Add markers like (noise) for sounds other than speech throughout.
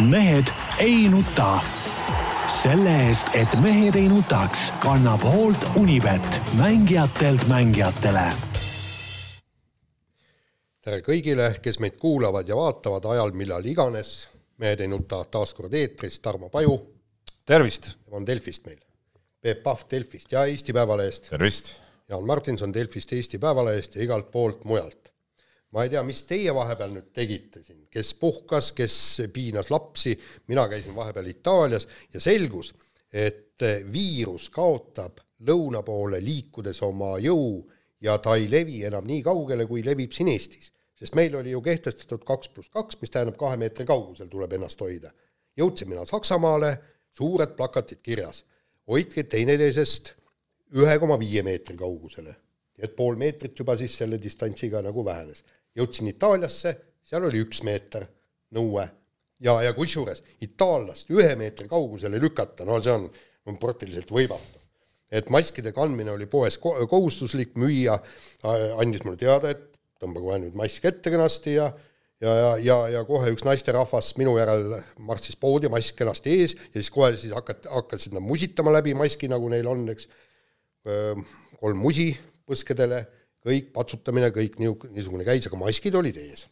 mehed ei nuta. selle eest, et mehed ei nutaks, kannab hoolt Unibet, mängijatelt mängijatele. tere kõigile, kes meid kuulavad ja vaatavad ajal, millal iganes. mehed ei nuta taas kord eetris, Tarmo Paju. tervist! tema on Delfist meil. Peep Pahv Delfist ja Eesti Päevalehest. tervist! Jaan Martinson Delfist, Eesti Päevalehest ja igalt poolt mujalt. Ma ei tea, mis teie vahepeal nüüd tegite siin, kes puhkas, kes piinas lapsi, mina käisin vahepeal Itaalias ja selgus, et viirus kaotab lõuna poole liikudes oma jõu ja ta ei levi enam nii kaugele, kui levib siin Eestis. sest meil oli ju kehtestatud kaks pluss kaks, mis tähendab kahe meetri kaugusel tuleb ennast hoida. jõudsin mina Saksamaale, suured plakatid kirjas, hoidke teineteisest ühe koma viie meetri kaugusele. et pool meetrit juba siis selle distantsiga nagu vähenes. Jõudsin Itaaliasse, seal oli üks meeter nõue ja, ja kusjuures itaallast ühe meetri kaugusele lükata, no see on, on praktiliselt võimatu. et maskide kandmine oli poes ko kohustuslik, müüja andis mulle teada, et tõmba kohe nüüd mask ette kenasti ja ja, ja, ja, ja kohe üks naisterahvas minu järel marssis poodi, mask kenasti ees ja siis kohe siis hakati, hakkasid nad musitama läbi maski, nagu neil on, eks kolm musi põskedele, kõik patsutamine, kõik niisugune käis, aga maskid olid ees.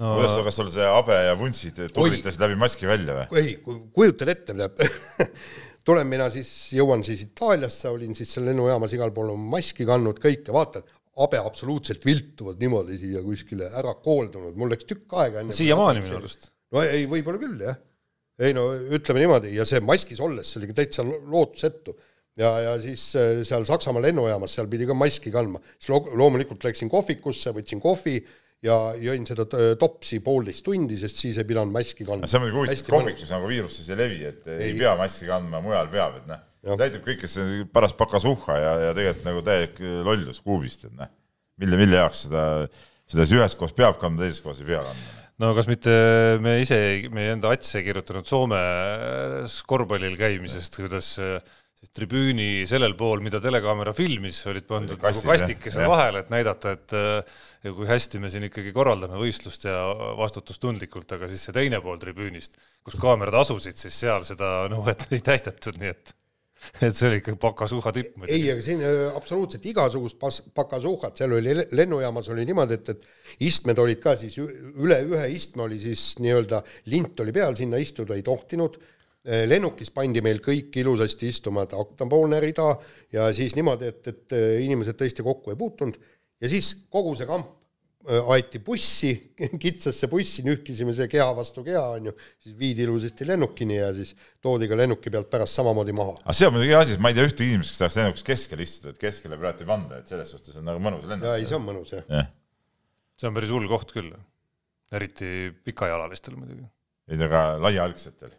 no kuidas, kas sul see habe ja vuntsid tuulitasid läbi maski välja või? ei, kujutad ette, tähendab (laughs) tulen mina siis, jõuan siis Itaaliasse, olin siis seal lennujaamas igal pool oma maski kandnud, kõike, vaatan, habe absoluutselt viltuvad niimoodi siia kuskile ära kooldunud, mul läks tükk aega enne siiamaani minu arust. no ei, võib-olla küll, jah. ei no ütleme niimoodi, ja see maskis olles, see oli täitsa lootusetu ja, ja siis äh, seal Saksamaa lennujaamas, seal pidi ka maski kandma, siis lo loomulikult läksin kohvikusse, võtsin kohvi ja jõin seda topsi poolteist tundi, sest siis ei pidanud maski kandma. see on muidugi huvitav, kohvikus nagu viirus siis ei levi, et ei, ei. pea maski kandma, mujal peab, et noh, näitab kõik, kes paras pakasuhha ja, ja tegelikult nagu täielik lollus kuubist, et noh, mille, mille jaoks seda, seda siis ühes kohas peab kandma, teises kohas ei pea kandma. No kas mitte me ise, meie enda Atse kirjutanud Soome korvpallil käimisest, kuidas siis tribüüni sellel pool, mida telekaamera filmis, olid pandud Kastid, nagu kastikesed vahele, et näidata, et ja kui hästi me siin ikkagi korraldame võistlust ja vastutustundlikult, aga siis see teine pool tribüünist, kus kaamerad asusid, siis seal seda nõuet (laughs) ei täidetud, nii et et see oli ikka pakasuhha tipp. ei, aga siin absoluutselt igasugust pas-, pakasuhhat, seal oli lennujaamas oli niimoodi, et, et istmed olid ka siis üle ühe istme oli siis nii-öelda lint oli peal, sinna istuda ei tohtinud lennukis pandi meil kõik ilusasti istuma aknapoolne rida ja siis niimoodi, et, et inimesed tõesti kokku ei puutunud ja siis kogu see kamp aeti bussi, (laughs) kitsasse bussi, nühkisime see keha vastu keha, on ju, siis viidi ilusasti lennukini ja siis toodi ka lennuki pealt pärast samamoodi maha. aga see on muidugi hea asi, sest ma ei tea ühtegi inimest, kes tahaks lennukis keskele istuda, et keskele praegu ei panda, et selles suhtes on nagu mõnus lennuk. jaa, ei see on mõnus, jah ja.. see on päris hull koht küll, eriti pikajalalistel muidugi. ei, aga laiaalgsetel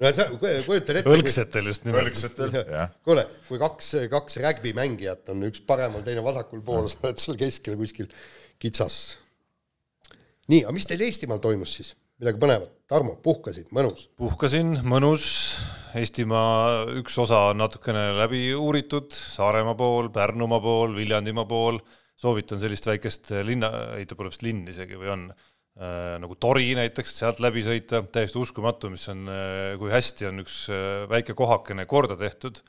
no sa kujutad ette. õlgsetel just nimelt. õlgsetel, jah. kuule, kui kaks, kaks rägbimängijat on üks paremal, teine vasakul pool, sa oled seal keskel kuskil kitsas. nii, aga mis teil Eestimaal toimus siis? midagi põnevat? Tarmo, puhkasid, mõnus? puhkasin, mõnus. Eestimaa üks osa on natukene läbi uuritud, Saaremaa pool, Pärnumaa pool, Viljandimaa pool. soovitan sellist väikest linna, ei ta pole vist linn isegi või on nagu Tori näiteks, sealt läbi sõita, täiesti uskumatu, mis on, äh, kui hästi on üks äh, väike kohakene korda tehtud.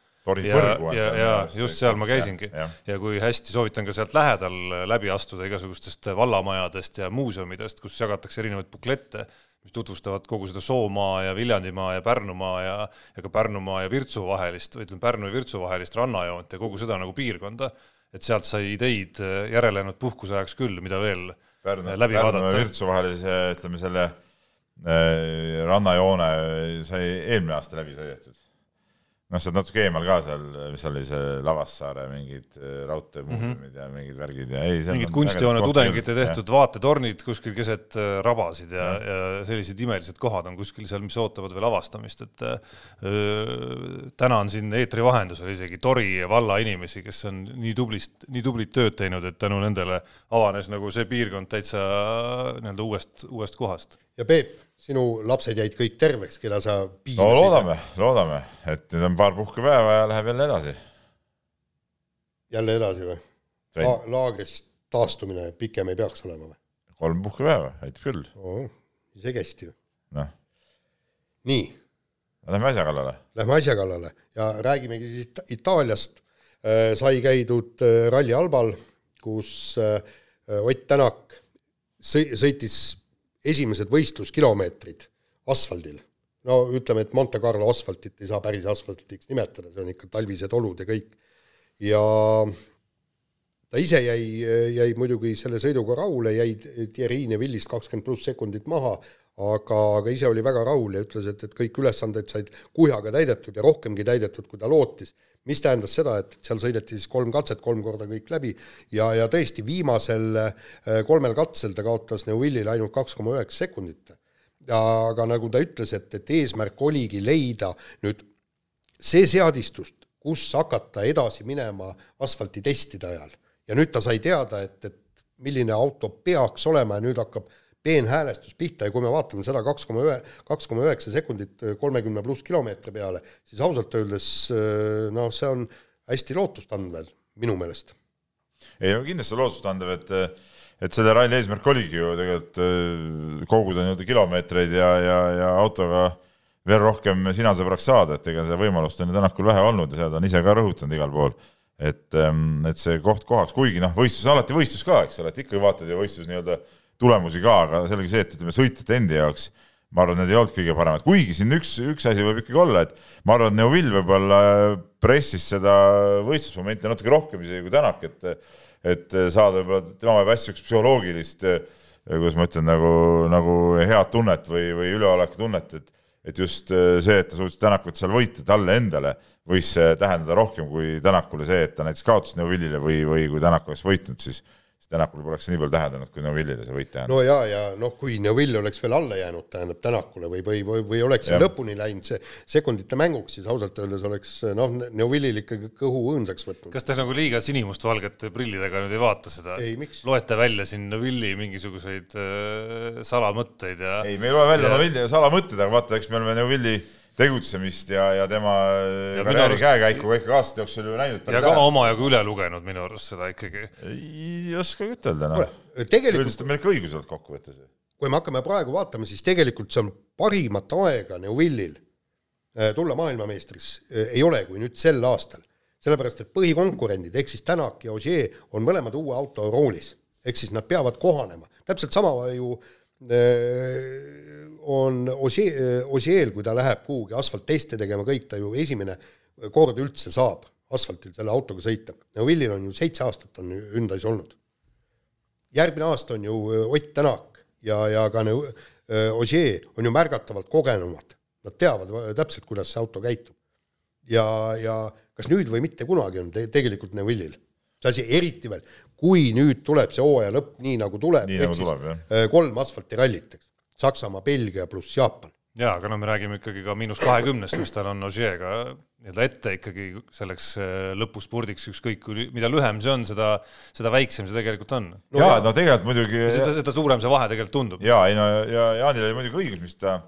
ja, ja, ja just seal ma käisingi ja, ja. ja kui hästi soovitan ka sealt lähedal läbi astuda igasugustest vallamajadest ja muuseumidest, kus jagatakse erinevaid buklette, mis tutvustavad kogu seda Soomaa ja Viljandimaa ja Pärnumaa ja, ja ka Pärnumaa ja Virtsu vahelist, või ütleme, Pärnu ja Virtsu vahelist rannajoont ja kogu seda nagu piirkonda, et sealt sai ideid järele jäänud puhkuse ajaks küll, mida veel Pärnu, Pärnu ja Virtsu vahelise, ütleme selle äh, rannajoone sai eelmine aasta läbi sõidetud noh, sealt natuke eemal ka seal, mis oli see Lavassaare mingid äh, raudteemuuseumid mm -hmm. ja mingid värgid ja ei. mingid kunstijoone tudengite tehtud vaatetornid kuskil keset äh, rabasid ja, ja., ja sellised imelised kohad on kuskil seal, mis ootavad veel avastamist, et öö, täna on siin eetri vahendusel isegi Tori valla inimesi, kes on nii tublist, nii tublit tööd teinud, et tänu nendele avanes nagu see piirkond täitsa nii-öelda uuest, uuest kohast. ja Peep sinu lapsed jäid kõik terveks, keda sa piirasid? no loodame, loodame, et nüüd on paar puhkepäeva ja läheb jälle edasi. jälle edasi või La? laagrist taastumine pikem ei peaks olema või? kolm puhkepäeva, aitab küll isegi hästi. noh, nii lähme asja kallale. Lähme asja kallale ja räägimegi siis Ita- Itaaliast. sai käidud äh, Rally Albal, kus äh, Ott Tänak sõi- sõitis esimesed võistluskilomeetrid asfaldil. no ütleme, et Monte Carlo asfaltit ei saa päris asfaltiks nimetada, see on ikka talvised olud ja kõik. ja ta ise jäi, jäi muidugi selle sõiduga rahule, jäi Thierry Neville'ist kakskümmend pluss sekundit maha, aga, aga ise oli väga rahul ja ütles, et, et kõik ülesanded said kuhjaga täidetud ja rohkemgi täidetud, kui ta lootis. Mis tähendas seda, et seal sõideti siis kolm katset, kolm korda kõik läbi ja, ja tõesti viimasel äh, kolmel katsel ta kaotas Neuvilile ainult kaks koma üheksa sekundit. aga nagu ta ütles, et, et eesmärk oligi leida nüüd see seadistust, kus hakata edasi minema asfaltitestide ajal ja nüüd ta sai teada, et, et milline auto peaks olema ja nüüd hakkab peenhäälestus pihta ja kui me vaatame seda kaks koma ühe, kaks koma üheksa sekundit kolmekümne pluss kilomeetri peale, siis ausalt öeldes noh, see on hästi lootustandvel minu meelest. ei no kindlasti lootustandev, et et selle ralli eesmärk oligi ju tegelikult äh, koguda nii-öelda kilomeetreid ja, ja, ja autoga veel rohkem sinasõbraks saada, et ega seda võimalust on ju Tänakul vähe olnud ja seda ta on ise ka rõhutanud igal pool. et, et see koht kohaks, kuigi noh, võistlus on alati võistlus ka, eks ole, et ikka vaatad ju võistlus nii-öelda tulemusi ka, aga sellega see, et ütleme sõitjate endi jaoks ma arvan, need ei olnud kõige paremad, kuigi siin üks, üks asi võib ikkagi olla, et ma arvan, et Neuvill võib-olla pressis seda võistlusmomenti natuke rohkem isegi kui Tänak, et et saada võib-olla tema peab hästi siukest psühholoogilist, kuidas ma ütlen, nagu, nagu head tunnet või, või üleoleku tunnet, et et just see, et ta suutis Tänakut seal võita talle endale, võis tähendada rohkem kui Tänakule see, et ta näiteks kaotas Neuvillile või, või kui Tänak oleks võitnud, siis siis Tänakul poleks nii palju tähendanud, kui Neuvillile see võit tähendab. no ja, ja noh, kui Neuvill oleks veel alla jäänud, tähendab Tänakule või, või, või, või oleks see lõpuni läinud see sekundite mänguks, siis ausalt öeldes oleks noh, Neuvillil ikkagi kõhu õõnsaks võtnud. kas te nagu liiga sinimustvalgete prillidega nüüd ei vaata seda loete välja siin Villi mingisuguseid äh, salamõtteid ja ei, me ei loe välja Ja- Neuvilli salamõtted, aga vaata, eks me oleme Neuvilli tegutsemist ja, ja tema Ja minu karjääri arust- käekäiku ka ikkagi aastate jooksul ju näinud. ja ka omajagu üle lugenud minu arust seda ikkagi. ei oskagi ütelda, noh. tegelikult üldiselt on meil ikka õigus olnud kokkuvõttes. kui me hakkame praegu vaatama, siis tegelikult see on parimat aega Neuvillil eh, tulla maailmameistriks ei ole kui nüüd sel aastal. sellepärast, et põhikonkurendid ehk siis Tänak ja Ogier on mõlemad uue auto roolis, ehk siis nad peavad kohanema, täpselt sama ju eh, on Ogier, Ogier'l, kui ta läheb kuhugi asfaltteste tegema, kõik ta ju esimene kord üldse saab asfaltil selle autoga sõita. Neuvillil on ju seitse aastat on Hyundai's olnud järgmine aasta on ju öö, Ott Tänak ja, ja ka öö, Ogier on ju märgatavalt kogenumad. Nad teavad va- täpselt, kuidas see auto käitub. ja, ja kas nüüd või mitte kunagi on te tegelikult Neuvillil see asi eriti veel, kui nüüd tuleb see hooaja lõpp nii nagu tuleb, Nii nagu öö, kolm asfaltirallit, eks. Saksamaa, Belgia pluss Jaapan. jaa, aga no me räägime ikkagi ka miinus kahekümnest, mis tal on Ogier'ga nii-öelda ette ikkagi selleks äh, lõpuspurdiks, ükskõik kui, mida lühem see on, seda, seda väiksem see tegelikult on. No ja jaa. no tegelikult muidugi seda, seda suurem see vahe tegelikult tundub. ja ei no ja Jaanil oli muidugi õigus, mis ta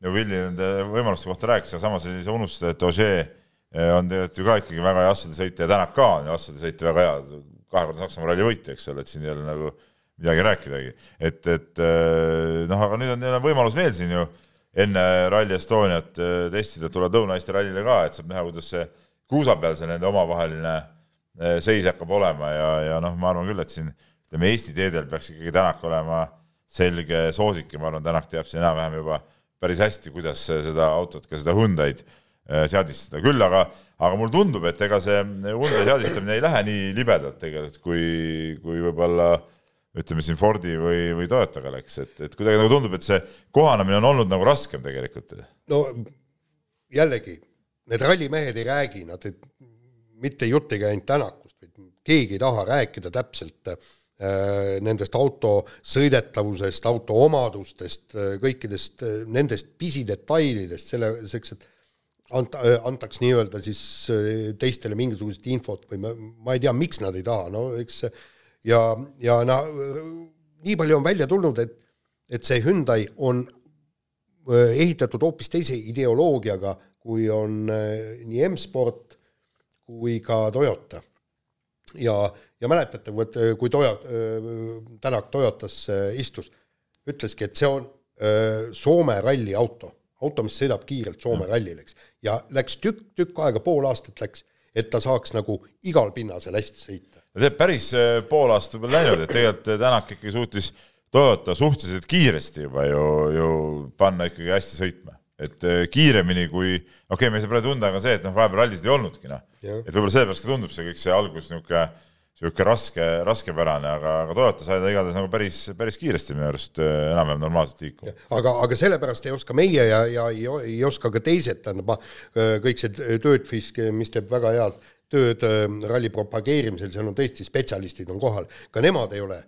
Neuvilli nende võimaluste kohta rääkis, aga samas ei saa unustada, et Ogier eh, on tegelikult ju ka ikkagi väga hea asfaldisõitja ja Tänak ka on ju asfaldisõitja väga hea, kahekordne Saksamaa ralli võitja, eks ole, et siin ei ole nagu midagi rääkidagi. et, et eh, noh, aga nüüd on neil on võimalus veel siin ju enne Rally Estoniat eh, testida, tulevad Lõuna-Eesti rallile ka, et saab näha, kuidas see kruusa peal see nende omavaheline eh, seis hakkab olema ja, ja noh, ma arvan küll, et siin ütleme Eesti teedel peaks ikkagi Tänak olema selge soosik ja ma arvan, Tänak teab siin enam-vähem juba päris hästi, kuidas seda autot, ka seda Hyundai'd seadistada, küll aga, aga mulle tundub, et ega see Hyundai seadistamine ei lähe nii libedalt tegelikult, kui, kui võib-olla ütleme siin Fordi või, või Toyotaga läks, et, et kuidagi nagu tundub, et see kohanemine on olnud nagu raskem tegelikult. no jällegi, need rallimehed ei räägi, nad ei, mitte jutt ei käi ainult Tänakust, vaid keegi ei taha rääkida täpselt äh, nendest auto sõidetavusest, auto omadustest, kõikidest äh, nendest pisidetailidest, selle, selleks, et anta, antaks nii-öelda siis äh, teistele mingisugust infot või ma, ma ei tea, miks nad ei taha, no eks see- ja, ja no nii palju on välja tulnud, et et see Hyundai on öö, ehitatud hoopis teise ideoloogiaga, kui on öö, nii M-sport kui ka Toyota. ja, ja mäletate, öö, kui Toyo-, Tänak Toyotasse istus, ütleski, et see on Soome ralliauto, auto, mis sõidab kiirelt Soome rallil, eks, ja läks tükk, tükk aega, pool aastat läks, et ta saaks nagu igal pinnasel hästi sõita. Tead, päris pool aastat võib-olla läinud, et tegelikult Tänak ikkagi suutis Toyota suhteliselt kiiresti juba ju, ju panna ikkagi hästi sõitma. Et kiiremini kui, okei okay,, me ei saa praegu tunda ka see, et noh, vahepeal rallisid ei olnudki noh, et võib-olla sellepärast ka tundub see kõik see algus niisugune niisugune raske, raskepärane, aga, aga Toyota sai ta igatahes nagu päris, päris kiiresti minu arust äh, enam-vähem normaalselt liikuma. aga, aga sellepärast ei oska meie ja, ja ei, ei oska ka teised, tähendab, äh, kõik see Töötfisk, mis teeb väga head tööd äh, ralli propageerimisel, seal on tõesti spetsialistid on kohal, ka nemad ei ole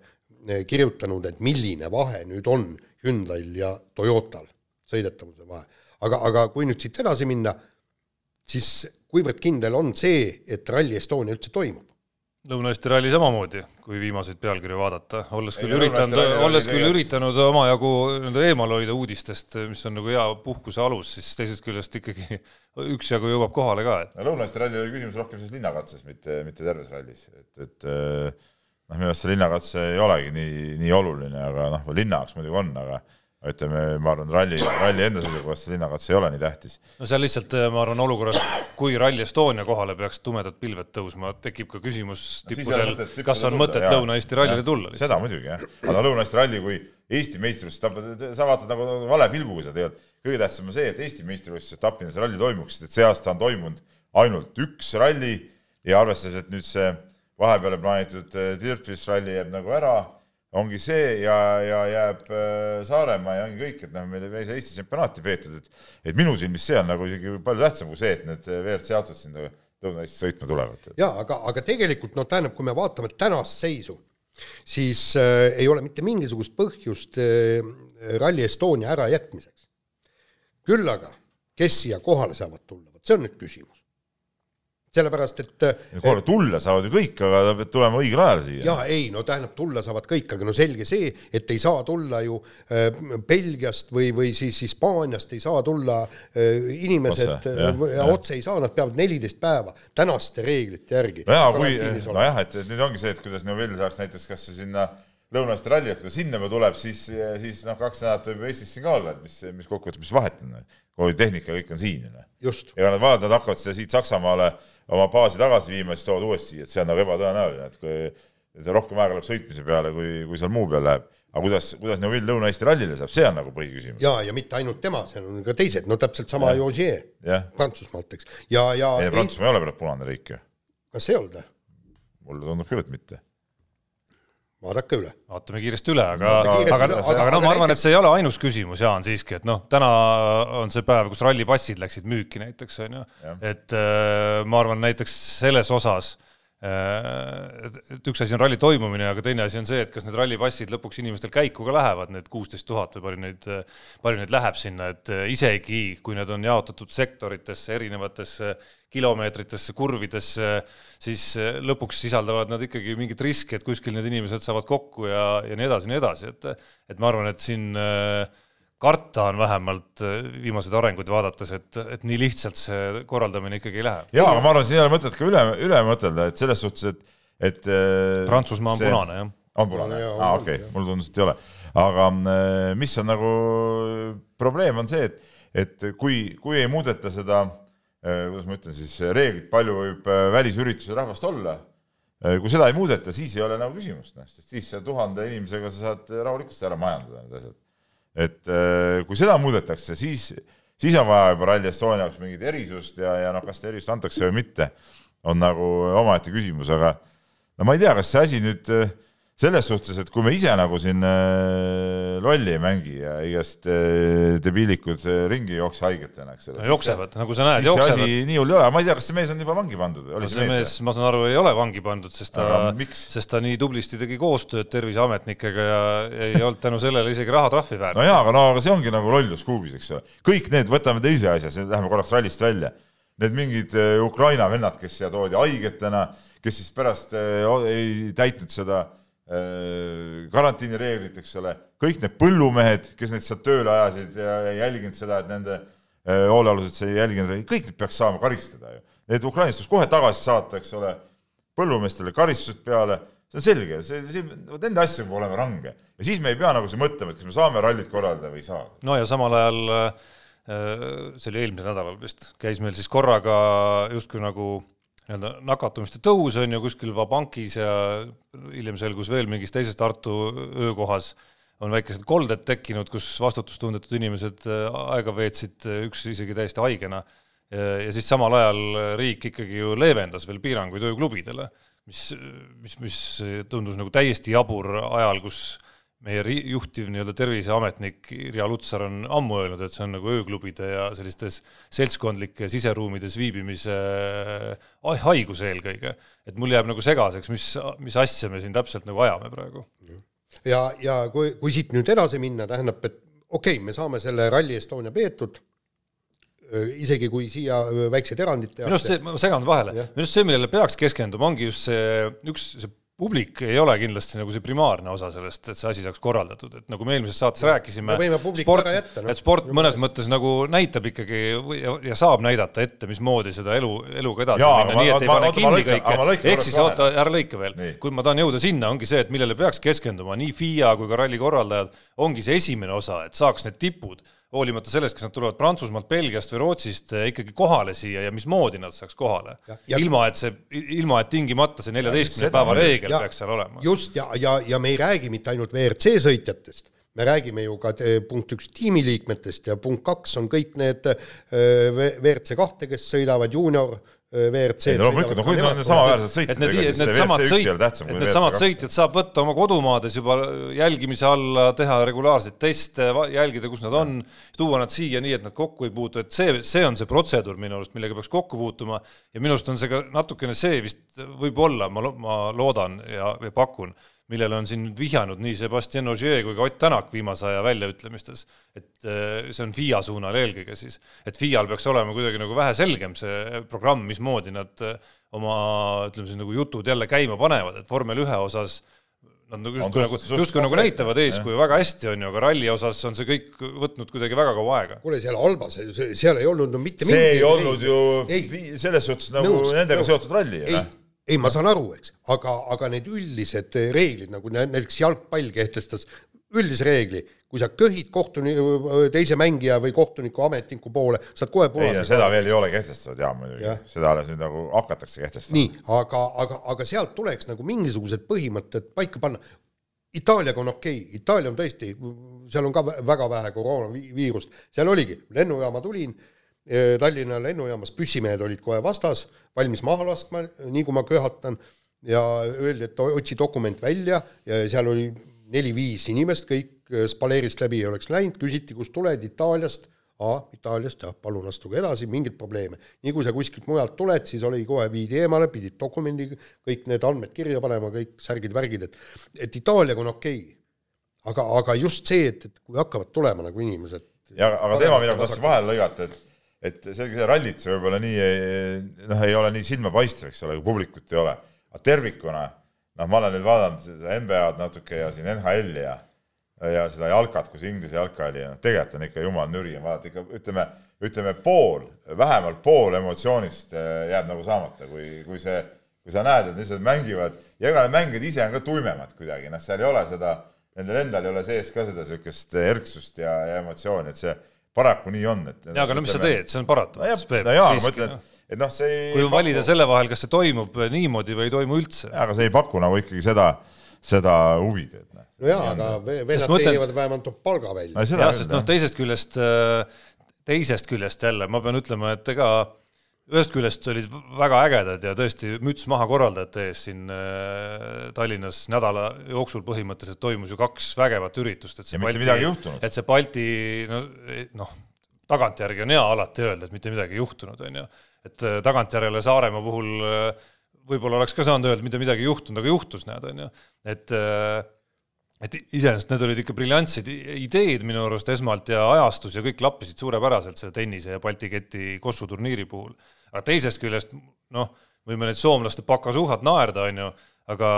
kirjutanud, et milline vahe nüüd on Hyundai'l ja Toyotal, sõidetavuse vahe. aga, aga kui nüüd siit edasi minna, siis kuivõrd kindel on see, et Rally Estonia üldse toimub? Lõuna-Eesti ralli samamoodi, kui viimaseid pealkirju vaadata, olles küll üritanud, olles küll üritanud omajagu nii-öelda eemal hoida uudistest, mis on nagu hea puhkuse alus, siis teisest küljest ikkagi (laughs) üksjagu jõuab kohale ka, et no Lõuna-Eesti ralli oli küsimus rohkem selles linnakatses, mitte, mitte terves rallis, et, et noh, minu arust see linnakatse ei olegi nii, nii oluline, aga noh, linna jaoks muidugi on, aga ütleme, ma arvan, ralli, ralli enda seisukohast see linnakatse ei ole nii tähtis. no seal lihtsalt, äh, ma arvan, olukorras, kui Rally Estonia kohale peaks tumedad pilved tõusma, tekib ka küsimus no, tippudel, kas on mõtet Lõuna-Eesti rallile tulla. seda muidugi jah, aga Lõuna-Eesti ralli kui Eesti meistrivõistlust, sa vaatad nagu vale pilguga seda tegelikult. kõige tähtsam on see, et Eesti meistrivõistluses Tapinas ralli toimuks, sest et see aasta on toimunud ainult üks ralli ja arvestades, et nüüd see vahepeale plaanitud äh, Dirtfish ralli jääb nagu ära ongi see ja, ja jääb äh, Saaremaa ja ongi kõik, et noh, meil ei saa Eesti tsempionaati peetud, et et minu silmis see on nagu isegi palju tähtsam kui see, et need WRC autod siin Lõuna-Eestis sõitma tulevad. jaa, aga, aga tegelikult noh, tähendab, kui me vaatame tänast seisu, siis äh, ei ole mitte mingisugust põhjust äh, Rally Estonia ärajätmiseks. küll aga, kes siia kohale saavad tulla, vot see on nüüd küsimus sellepärast, et kohale tulla saavad ju kõik, aga peab tulema õigel ajal siia. jaa, ei, no tähendab, tulla saavad kõik, aga no selge see, et ei saa tulla ju äh, Belgiast või, või siis Hispaaniast ei saa tulla äh, inimesed otse, äh, ei saa, nad peavad neliteist päeva tänaste reeglite järgi. nojah, kui, nojah, et nüüd ongi see, et kuidas Neuvill saaks näiteks kas sinna Lõuna-Eesti ralli, kui ta sinna tuleb, siis, siis noh, kaks nädalat võib Eestis siin ka olla, et mis, mis kokkuvõttes, mis vahet on, kogu tehnika kõik on siin ju ega nad vaatavad, nad hakkavad seda siit Saksamaale oma baasi tagasi viima, siis toovad uuesti siia, et see on nagu ebatõenäoline, et kui rohkem aega läheb sõitmise peale, kui, kui seal muu peal läheb. aga kuidas, kuidas Neuvill Lõuna-Eesti rallile saab, see on nagu põhiküsimus. ja, ja mitte ainult tema, seal on ka teised, no täpselt sama ju Ogier Prantsusmaalt, eks. ja, ja ei, Prantsusmaa ei ole praegu punane riik ju. kas ei olnud või? mulle tundub küll, et mitte vaadake üle. vaatame kiiresti üle, aga, aga, aga, aga noh, ma arvan, et see ei ole ainus küsimus, Jaan, siiski, et noh, täna on see päev, kus rallipassid läksid müüki näiteks, on ju, et äh, ma arvan, näiteks selles osas äh, et üks asi on ralli toimumine, aga teine asi on see, et kas need rallipassid lõpuks inimestel käiku ka lähevad, need kuusteist tuhat või palju neid, palju neid läheb sinna, et äh, isegi kui need on jaotatud sektoritesse, erinevatesse kilomeetritesse, kurvidesse, siis eh, lõpuks sisaldavad nad ikkagi mingit riski, et kuskil need inimesed saavad kokku ja, ja nii edasi, nii edasi, et et ma arvan, et siin eh, karta on vähemalt eh, viimaseid arenguid vaadates, et, et nii lihtsalt see korraldamine ikkagi ei lähe. jaa, aga ma arvan, siin ei ole mõtet ka üle, üle mõtelda, et selles suhtes, et, et Prantsusmaa on see... punane, jah. on punane, aa okei okay., mulle tundus, et ei ole. aga mis on nagu probleem, on see, et, et kui, kui ei muudeta seda Äh, kuidas ma ütlen siis, reeglit, palju võib äh, välisüritusel rahvast olla. Äh, kui seda ei muudeta, siis ei ole nagu küsimust, noh, sest siis tuhande inimesega sa saad rahulikult ära majandada need asjad. et kui seda muudetakse, siis, siis on vaja juba Rally Estonia jaoks mingit erisust ja, ja noh, kas seda erisust antakse või mitte, on nagu omaette küsimus, aga no ma ei tea, kas see asi nüüd äh, selles suhtes, et kui me ise nagu siin äh, lolli ei mängi ja igast äh, debiilikud äh, ringi ei jookse haigetena, eks ole. jooksevad, nagu sa näed, jooksevad. nii hull ei ole, ma ei tea, kas see mees on juba vangi pandud või? No, see mees, ma saan aru, ei ole vangi pandud, sest ta, sest ta nii tublisti tegi koostööd terviseametnikega ja ei olnud tänu sellele isegi rahatrahvi väärt. no jaa, aga no aga see ongi nagu lollus kuubis, eks ole. kõik need, võtame teise asja, läheme korraks rallist välja. Need mingid Ukraina vennad, kes siia toodi haigetena, kes siis pärast ei täitnud seda Äh, karantiinireeglid, eks ole, kõik need põllumehed, kes neid sealt tööle ajasid ja jälginud seda, et nende äh, hoolealused ei jälginud, kõik need peaks saama karistada ju. Need ukrainlased kohe tagasi saata, eks ole, põllumeestele karistused peale, see on selge, see, see, vot nende asjadega peab olema range ja siis me ei pea nagu siin mõtlema, et kas me saame rallit korraldada või ei saa. no ja samal ajal äh, see oli eelmisel nädalal vist, käis meil siis korraga justkui nagu nii-öelda nakatumiste tõus on ju kuskil Vabankis ja hiljem selgus veel mingis teises Tartu öökohas on väikesed kolded tekkinud, kus vastutustundetud inimesed äh, aega veetsid, äh, üks isegi täiesti haigena. ja siis samal ajal riik ikkagi ju leevendas veel piiranguid ööklubidele, mis, mis, mis tundus nagu täiesti jabur ajal, kus meie juhtiv nii-öelda terviseametnik Irja Lutsar on ammu öelnud, et see on nagu ööklubide ja sellistes seltskondlike siseruumides viibimise äh, haigus eelkõige. et mul jääb nagu segaseks, mis, mis asja me siin täpselt nagu ajame praegu. ja, ja kui, kui siit nüüd edasi minna, tähendab, et okei okay,, me saame selle Rally Estonia peetud, isegi kui siia väiksed erandid tehakse. minu arust see, ma segan vahele, minu arust see, millele peaks keskenduma, ongi just see üks, see publik ei ole kindlasti nagu see primaarne osa sellest, et see asi saaks korraldatud, et nagu me eelmises saates rääkisime, sport, no. et sport mõnes mõttes nagu näitab ikkagi ja, ja saab näidata ette, mismoodi seda elu, eluga edasi Jaa, minna, nii et ei pane kinni kõike, ehk siis oota, ära lõika veel, kui ma tahan jõuda sinna, ongi see, et millele peaks keskenduma nii FIA kui ka ralli korraldajad, ongi see esimene osa, et saaks need tipud hoolimata sellest, kas nad tulevad Prantsusmaalt, Belgiast või Rootsist eh, ikkagi kohale siia ja mismoodi nad saaks kohale. ilma, et see, ilma et tingimata see neljateistkümne päeva reegel ja, peaks seal olema. just, ja, ja, ja me ei räägi mitte ainult WRC sõitjatest, me räägime ju ka eh, punkt üks tiimiliikmetest ja punkt kaks on kõik need eh, WRC kahte, kes sõidavad juunior WRC-d. loomulikult, no kui nad on samaväärsed sõitjad, ega siis see WRC üks ei ole tähtsam kui WRC kaks. Needsamad sõitjad saab võtta oma kodumaades juba jälgimise alla, teha regulaarseid teste, jälgida, kus nad on, tuua nad siia nii, et nad kokku ei puutu, et see, see on see protseduur minu arust, millega peaks kokku puutuma ja minu arust on see ka natukene see vist võib-olla, ma, ma loodan ja, ja pakun millele on siin vihjanud nii Sebastian Ogier kui ka Ott Tänak viimase aja väljaütlemistes, et äh, see on FIA suunal eelkõige siis, et FIA-l peaks olema kuidagi nagu vähe selgem see programm, mismoodi nad äh, oma ütleme siis nagu jutud jälle käima panevad, et vormel ühe osas nad nagu justkui nagu, justkui nagu näitavad eeskuju väga hästi, on ju, aga ralli osas on see kõik võtnud kuidagi väga kaua aega. kuule, seal Albas, seal ei olnud no mitte see ei olnud ju ei, selles suhtes nagu nõus, nendega nõus. seotud ralli, noh ei, ma saan aru, eks, aga, aga need üldised reeglid, nagu näiteks jalgpall kehtestas üldise reegli, kui sa köhid kohtuni-, teise mängija või kohtuniku ametniku poole, saad kohe punase seda veel ei ole kehtestatud, jaa muidugi ja., seda alles nüüd nagu hakatakse kehtestama. nii, aga, aga, aga sealt tuleks nagu mingisugused põhimõtted paika panna. Itaaliaga on okei okay., Itaalia on tõesti, seal on ka väga vähe koroonaviirust, seal oligi, lennujaama tulin Tallinna lennujaamas püssimehed olid kohe vastas, valmis maha laskma, nii kui ma köhatan, ja öeldi, et otsi dokument välja ja seal oli neli-viis inimest, kõik spaleerist läbi ei oleks läinud, küsiti, kust tuled, Itaaliast, aa, Itaaliast, jah, palun astuge edasi, mingeid probleeme. nii kui sa kuskilt mujalt tuled, siis oli kohe, viidi eemale, pidid dokumendi, kõik need andmed kirja panema, kõik särgid-värgid, et et Itaaliaga on okei. Okay.. aga, aga just see, et, et kui hakkavad tulema nagu inimesed ja aga teema, mida ma tahtsin vahele lõigata, et et selge see, rallit see võib-olla nii noh, ei ole nii silmapaistev, eks ole, kui publikut ei ole, aga tervikuna noh, ma olen nüüd vaadanud seda NBA-d natuke ja siin NHL-i ja ja seda jalkat, kus Inglise jalka oli ja noh, tegelikult on ikka jumal nüri vaadata ikka ütleme, ütleme pool, vähemalt pool emotsioonist eh, jääb nagu saamata, kui, kui see, kui sa näed, et lihtsalt mängivad ja ega need mängijad ise on ka tuimemad kuidagi, noh, seal ei ole seda, nendel endal ei ole sees ka seda niisugust erksust ja, ja emotsiooni, et see paraku nii on, et jaa, aga no mis sa teed, see on paratamatult, Peep. no jaa, ma ütlen, et et noh, see ei kui valida paku... selle vahel, kas see toimub niimoodi või ei toimu üldse. aga see ei paku nagu ikkagi seda, seda huvi, et noh. no jaa, aga vennad teenivad vähemalt palga välja. jah, sest noh, teisest küljest, äh, teisest küljest jälle ma pean ütlema, et ega ühest küljest olid väga ägedad ja tõesti müts maha korraldajate ees siin äh, Tallinnas nädala jooksul põhimõtteliselt toimus ju kaks vägevat üritust, et see ja Balti, et see Balti no, noh, tagantjärgi on hea alati öelda, et mitte midagi ei juhtunud, on ju. et äh, tagantjärele Saaremaa puhul äh, võib-olla oleks ka saanud öelda, mitte midagi ei juhtunud, aga juhtus, näed, on ju, et et iseenesest need olid ikka briljantsed ideed minu arust esmalt ja ajastus ja kõik klappisid suurepäraselt selle tennise ja Balti keti Kossu turniiri puhul. Aga teisest küljest noh, võime neid soomlaste pakasuhat naerda, on ju, aga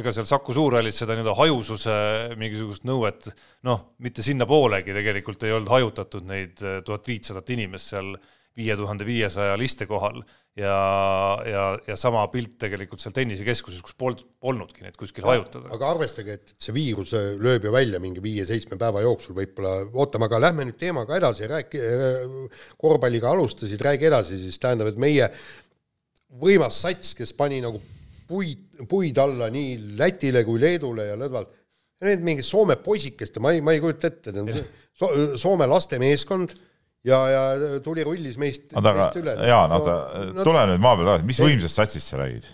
ega seal Saku Suurhallis seda nii-öelda hajususe mingisugust nõuet noh, mitte sinnapoolegi tegelikult ei olnud hajutatud neid eh, tuhat viitsadat inimest seal viie tuhande viiesaja liste kohal ja, ja, ja sama pilt tegelikult seal tennisekeskuses, kus polnud, polnudki neid kuskil hajutada. aga arvestage, et see viirus lööb ju välja mingi viie-seitsme päeva jooksul võib-olla, ootame, aga lähme nüüd teemaga edasi, rääki-, korvpalliga alustasid, räägi edasi, siis tähendab, et meie võimas sats, kes pani nagu puid, puid alla nii Lätile kui Leedule ja lõdvalt, need mingid Soome poisikeste, ma ei, ma ei kujuta ette, so, Soome lastemeeskond ja, ja tuli rullis meist, meist üle. jaa, no oota no,, tule nüüd maa peale tagasi, mis võimsast satsist sa räägid?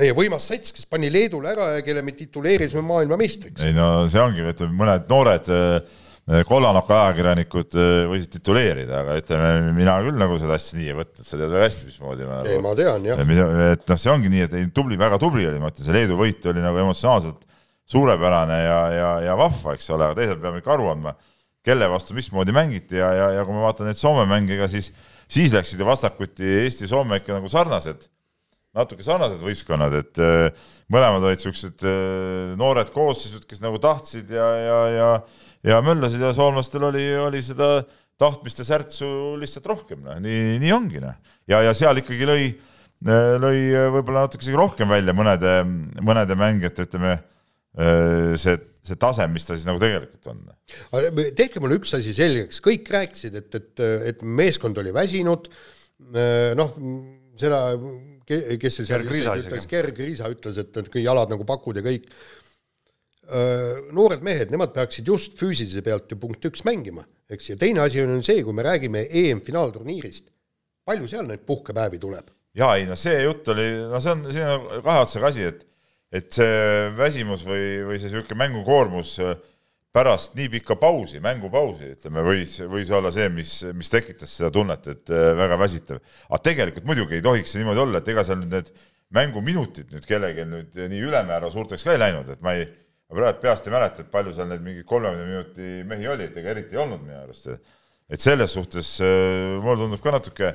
meie võimas sats, kes pani Leedule ära ja kelle me tituleerisime maailmameistriks. ei no see ongi, ütleme mõned noored äh, kollanoka ajakirjanikud äh, võisid tituleerida, aga ütleme, mina küll nagu seda asja nii ei võtnud, sa tead väga hästi, mismoodi ma ei, ma tean, jah. et noh, see ongi nii, et ei, tubli, väga tubli oli, ma ütlen, see Leedu võit oli nagu emotsionaalselt suurepärane ja, ja, ja vahva, eks ole, aga teisalt peame ikka aru andma kelle vastu mismoodi mängiti ja, ja, ja kui ma vaatan neid Soome mänge, ega siis, siis läksid ju vastakuti Eesti-Soome ikka nagu sarnased, natuke sarnased võistkonnad, et äh, mõlemad olid siuksed äh, noored koosseisud, kes nagu tahtsid ja, ja, ja, ja möllasid ja soomlastel oli, oli seda tahtmist ja särtsu lihtsalt rohkem, noh, nii, nii ongi, noh. ja, ja seal ikkagi lõi, lõi võib-olla natuke isegi rohkem välja mõnede, mõnede mängijate, ütleme, see see tase, mis ta siis nagu tegelikult on. tehke mulle üks asi selgeks, kõik rääkisid, et, et, et meeskond oli väsinud, noh, seda, kes see seal ütles, Gerg Riisa ütles, et, et jalad nagu pakud ja kõik, noored mehed, nemad peaksid just füüsilise pealt ju punkt üks mängima, eks, ja teine asi on see, kui me räägime EM-finaalturniirist, palju seal neid puhkepäevi tuleb? jaa, ei no see jutt oli, no see on, see on kahe otsaga asi, et et see väsimus või, või see niisugune mängukoormus äh, pärast nii pikka pausi, mängupausi, ütleme, võis, võis olla see, mis, mis tekitas seda tunnet, et äh, väga väsitav. aga tegelikult muidugi ei tohiks see niimoodi olla, et ega seal nüüd need mänguminutid nüüd kellelgi nüüd nii ülemäära suurteks ka ei läinud, et ma ei, ma praegu peast ei mäleta, et palju seal neid mingeid kolmekümne minuti mehi oli, et ega eriti ei olnud minu arust. et selles suhtes äh, mulle tundub ka natuke,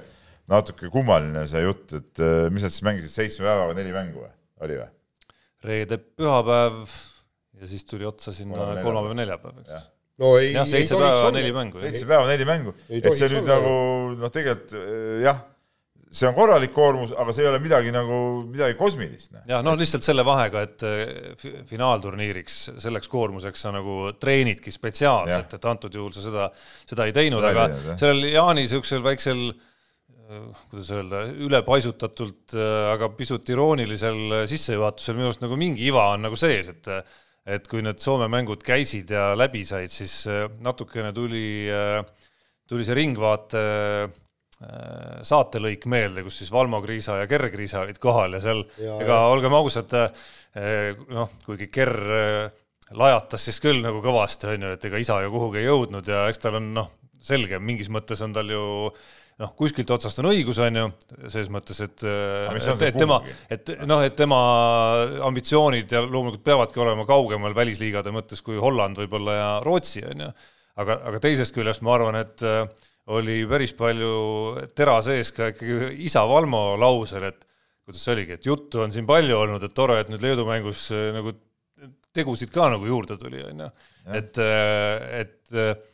natuke kummaline see jutt, et mis nad siis mängisid seitsme päevaga neli mängu või, oli või? Reede, pühapäev ja siis tuli otsa sinna kolmapäev, neljapäev, eks. no ei, jah, seitse päeva, neli mängu. seitse päeva, neli mängu, et see nüüd nagu noh, tegelikult eh, jah, see on korralik koormus, aga see ei ole midagi nagu, midagi kosmilist. ja noh, lihtsalt selle vahega, et eh, finaalturniiriks, selleks koormuseks sa nagu treenidki spetsiaalselt, et antud juhul sa seda, seda ei teinud, aga sellel Jaani niisugusel väiksel äh, kuidas öelda, ülepaisutatult, äh, aga pisut iroonilisel sissejuhatusel minu arust nagu mingi iva on nagu sees, et et kui need Soome mängud käisid ja läbi said, siis äh, natukene tuli, äh, tuli see Ringvaate saatelõik meelde, kus siis Valmo Kriisa ja Ger Kriisa olid kohal ja seal, ega olgem ausad, noh, kuigi Ger lajatas siis küll nagu kõvasti, on ju, et ega isa ju kuhugi ei jõudnud ja eks tal on noh, selge, mingis mõttes on tal ju äh, noh, kuskilt otsast on õigus, on ju, selles mõttes, et, et, tema, et noh, et tema ambitsioonid ja loomulikult peavadki olema kaugemal välisliigade mõttes kui Holland võib-olla ja Rootsi, on ju. aga, aga teisest küljest ma arvan, et äh, oli päris palju tera sees ka ikkagi isa Valmo lausel, et kuidas see oligi, et juttu on siin palju olnud, et tore, et nüüd Leedu mängus äh, nagu tegusid ka nagu juurde tuli, on ju. et, äh, et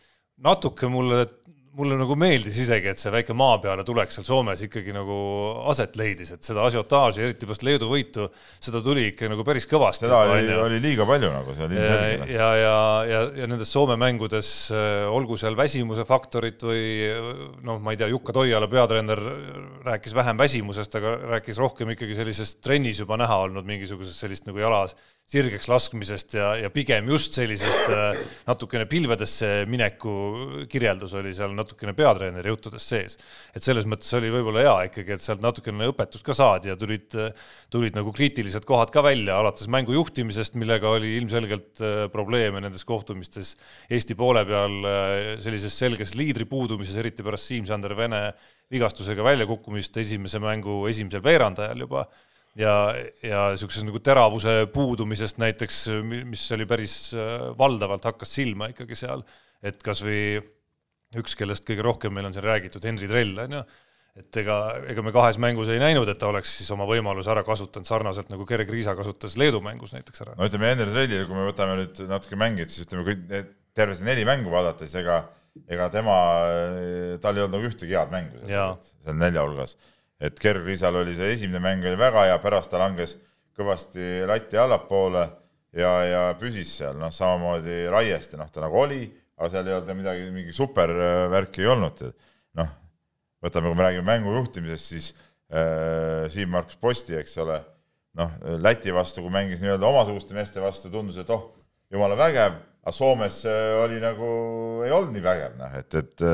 natuke mulle mulle nagu meeldis isegi, et see väike maa peale tulek seal Soomes ikkagi nagu aset leidis, et seda asiotaaži, eriti pärast Leedu võitu, seda tuli ikka nagu päris kõvasti. seda oli, oli liiga palju nagu seal ilmselgelt. ja, ja, ja, ja nendes Soome mängudes äh, olgu seal väsimuse faktorit või noh, ma ei tea, Jukka Toiala peatreener rääkis vähem väsimusest, aga rääkis rohkem ikkagi sellisest trennis juba näha olnud mingisugusest sellist nagu jalas sirgeks laskmisest ja, ja pigem just sellisest äh, natukene pilvedesse mineku kirjeldus oli seal natukene peatreeneri juttudes sees. et selles mõttes oli võib-olla hea ikkagi, et sealt natukene õpetust ka saadi ja tulid, tulid nagu kriitilised kohad ka välja, alates mängu juhtimisest, millega oli ilmselgelt äh, probleeme nendes kohtumistes Eesti poole peal, äh, sellises selges liidri puudumises, eriti pärast Siim-Sander Vene vigastusega väljakukkumist esimese mängu esimesel veerandajal juba ja, ja niisuguses nagu teravuse puudumisest näiteks, mis oli päris äh, valdavalt hakkas silma ikkagi seal, et kas või üks, kellest kõige rohkem meil on siin räägitud, Henri Trell, on ju, et ega, ega me kahes mängus ei näinud, et ta oleks siis oma võimaluse ära kasutanud sarnaselt nagu Gerg Riisa kasutas Leedu mängus näiteks ära. no ütleme, Henri Trellile, kui me võtame nüüd natuke mängijaid, siis ütleme, kui terve see neli mängu vaadata, siis ega ega tema, tal ei olnud nagu ühtegi head mängu seal nelja hulgas. Et Kerg-Riisal oli see esimene mäng oli väga hea, pärast ta langes kõvasti lati allapoole ja, ja püsis seal, noh, samamoodi Raieste, noh, ta nagu oli, aga seal ei olnud midagi, mingi supervärki ei olnud. noh, võtame, kui me räägime mängu juhtimisest, siis äh, Siim-Markus Posti, eks ole, noh, Läti vastu, kui mängis nii-öelda omasuguste meeste vastu, tundus, et oh, jumala vägev, aga Soomes äh, oli nagu, ei olnud nii vägev, noh, et, et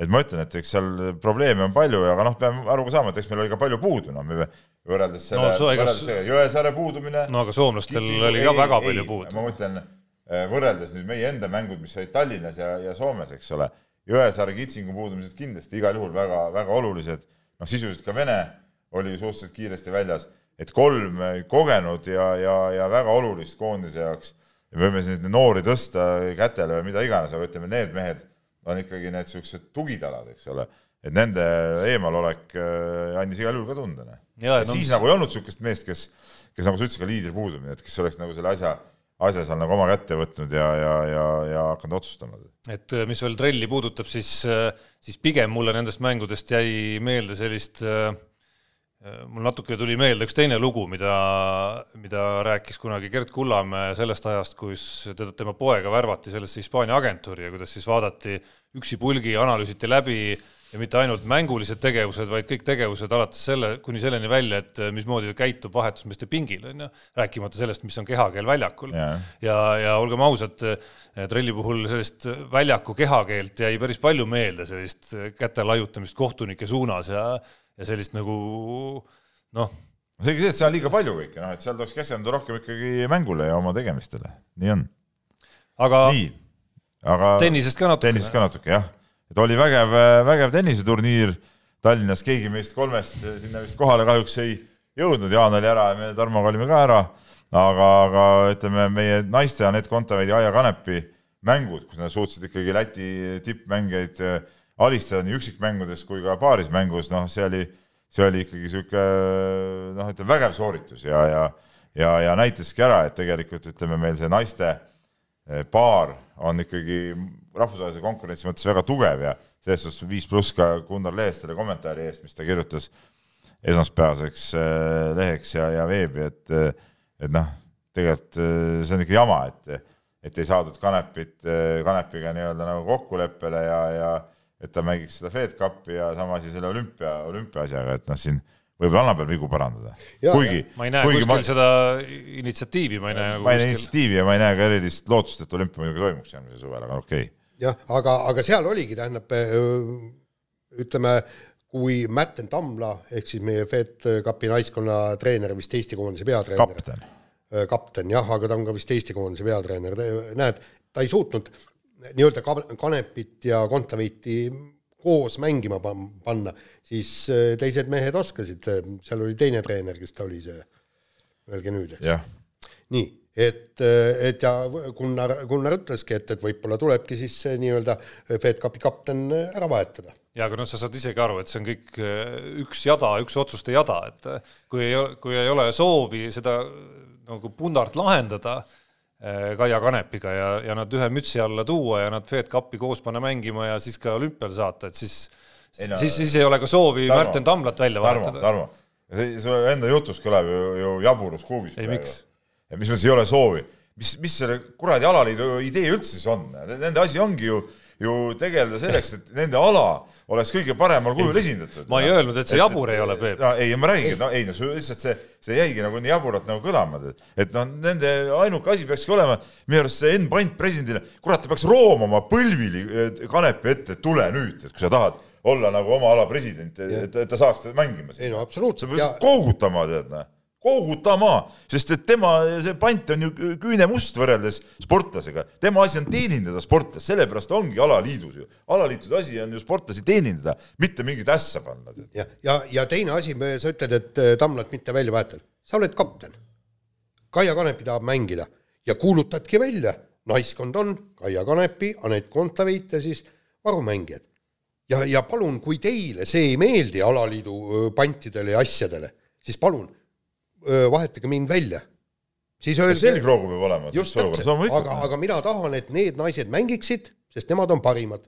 et ma ütlen, et eks seal probleeme on palju, aga noh, peame aru ka saama, et eks meil oli ka palju puudu, noh, me võrreldes selle no,, võrreldes selle Jõesaare puudumine. no aga soomlastel oli ka väga ei, palju puudu. ma mõtlen, eh, võrreldes nüüd meie enda mängud, mis olid Tallinnas ja, ja Soomes, eks ole, Jõesaare kitsingu puudumised kindlasti igal juhul väga, väga olulised, noh, sisuliselt ka Vene oli suhteliselt kiiresti väljas, et kolm kogenud ja, ja, ja väga olulist koondise jaoks, me võime siin noori tõsta kätele või mida iganes, aga ütleme, need mehed on ikkagi need niisugused tugitalad, eks ole et nende eemalolek äh, andis igal juhul ka tunda. Noh. ja no, siis nagu ei olnud niisugust meest, kes, kes nagu sa ütlesid, ka liidri puudumine, et kes oleks nagu selle asja, asja seal nagu oma kätte võtnud ja, ja, ja, ja hakanud otsustama. et äh, mis veel trelli puudutab, siis, äh, siis pigem mulle nendest mängudest jäi meelde sellist mul natuke tuli meelde üks teine lugu, mida, mida rääkis kunagi Gerd Kullamäe sellest ajast, kus teda, tema poega värvati sellesse Hispaania agentuuri ja kuidas siis vaadati üksipulgi, analüüsiti läbi äh, ja mitte ainult mängulised tegevused, vaid kõik tegevused alates selle, kuni selleni välja, et eh, mismoodi ta käitub vahetusmeeste pingil, on ju, rääkimata sellest, mis on kehakeel väljakul. Yeah.. ja, ja olgem ausad, eh, trelli puhul sellist väljaku kehakeelt jäi päris palju meelde, sellist käte laiutamist kohtunike suunas ja, ja sellist nagu noh. selge see, et seal liiga palju kõike, noh, et seal tuleks keskenduda rohkem ikkagi mängule ja oma tegemistele, nii on. aga nii, aga tennisest ka natuke. tennisest ka natuke, jah et oli vägev, vägev tenniseturniir Tallinnas, keegi meist kolmest sinna vist kohale kahjuks ei jõudnud, Jaan oli ära ja me Tarmoga olime ka ära, aga, aga ütleme, meie naiste Anett Kontaveidi, Aija Kanepi mängud, kus nad suutsid ikkagi Läti tippmängijaid alistada nii üksikmängudes kui ka paarismängus, noh, see oli, see oli ikkagi niisugune noh, ütleme vägev sooritus ja, ja ja, ja näitaski ära, et tegelikult ütleme, meil see naiste äh, paar on ikkagi rahvusvahelise konkurentsi mõttes väga tugev ja selles suhtes viis pluss ka Gunnar Lehestele kommentaari eest, mis ta kirjutas esmaspäevaseks äh, leheks ja, ja veebi, et et noh, tegelikult see on ikka jama, et et ei saadud Kanepit, Kanepiga nii-öelda nagu kokkuleppele ja, ja et ta mängiks seda Fed Cupi ja sama asi selle olümpia, olümpia asjaga, et noh, siin võib-olla annab veel vigu parandada. kuigi. ma ei näe kuskil ma... seda initsiatiivi, ma ei näe. ma ei näe initsiatiivi ja ma ei näe ka erilist lootust, et olümpia muidugi toimuks järgmisel suvel, aga okei okay jah, aga, aga seal oligi, tähendab ütleme, kui Mätten Tamla ehk siis meie Fed Cupi naiskonna treener, vist Eesti koondise peatreener. kapten. kapten jah, aga ta on ka vist Eesti koondise peatreener, näed, ta ei suutnud nii-öelda Kanepit ja Kontaveiti koos mängima panna, siis teised mehed oskasid, seal oli teine treener, kes ta oli see, öelge nüüd, eks. nii et, et ja Gunnar, Gunnar ütleski, et, et võib-olla tulebki siis nii-öelda FedCupi kapten ära vahetada. ja aga noh, sa saad isegi aru, et see on kõik äh, üks jada, üks otsuste jada, et äh, kui ei, kui ei ole soovi seda nagu pundart lahendada äh, Kaia Kanepiga ja, ja nad ühe mütsi alla tuua ja nad FedCupi koos panna mängima ja siis ka olümpiale saata, et siis ei, no, siis, siis ei ole ka soovi Tarmo, Märten Tamlat välja vahetada. Tarmo, Tarmo, su enda jutus kõlab ju, ju jaburus kuubis. ei, miks? mis mõttes ei ole soovi, mis, mis selle kuradi alaliidu idee üldse siis on, nende asi ongi ju, ju tegeleda selleks, et nende ala oleks kõige paremal kujul esindatud. ma ei öelnud, et see jabur et, ei ole, Peep. ei, ma räägin, no ei no lihtsalt see, see jäigi nagu nii jaburalt nagu kõlama, et, et noh, nende ainuke asi peakski olema, minu arust see Enn Pant presidendile, kurat, ta peaks roomama põlvili Kanepi ette, et tule nüüd, et kui sa tahad olla nagu oma ala president, et, ta saaks mängima. ei no absoluutselt. sa pead ja... koogutama, tead, noh kohutama, sest et tema, see pant on ju küünemust võrreldes sportlasega. tema asi on teenindada sportlast, sellepärast ongi alaliidus ju. alaliitude asi on ju sportlasi teenindada, mitte mingit ässa panna. ja, ja, ja teine asi, sa ütled, et äh, Tamlat mitte välja vahetada. sa oled kapten. Kaia Kanepi tahab mängida ja kuulutadki välja, naiskond on Kaia Kanepi, Anett Kontaveit ja siis varumängijad. ja, ja palun, kui teile see ei meeldi alaliidu pantidele ja asjadele, siis palun vahetage mind välja. siis öelge. selgroogu peab olema. just täpselt, aga, aga mina tahan, et need naised mängiksid sest nemad on parimad.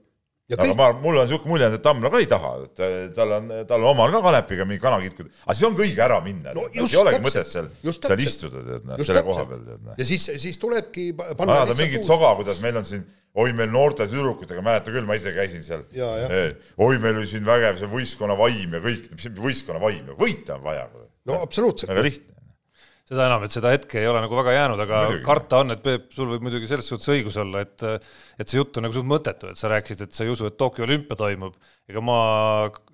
aga kõik... ma, mul on niisugune mulje, et Tammla ka ei taha, et tal on, tal on omal ka Kanepiga mingi kanakitkud, aga siis ongi õige ära minna no,. ei olegi täpselt, mõtet seal, seal istuda, tead, noh, selle koha peal, tead. Noh. ja siis, siis tulebki ajada mingit soga, kuidas meil on siin oi, meil noorte tüdrukutega, mäletan küll, ma ise käisin seal. oi, meil oli siin vägev see võistkonna vaim ja kõik, mis võistkonna vaim, võita on vaja. no absoluutselt. väga lihtne seda enam, et seda hetke ei ole nagu väga jäänud, aga Muidugi. karta on, et Peep, sul võib muidugi selles suhtes õigus olla, et et see jutt on nagu suht mõttetu, et sa rääkisid, et sa ei usu, et Tokyo olümpia toimub. ega ma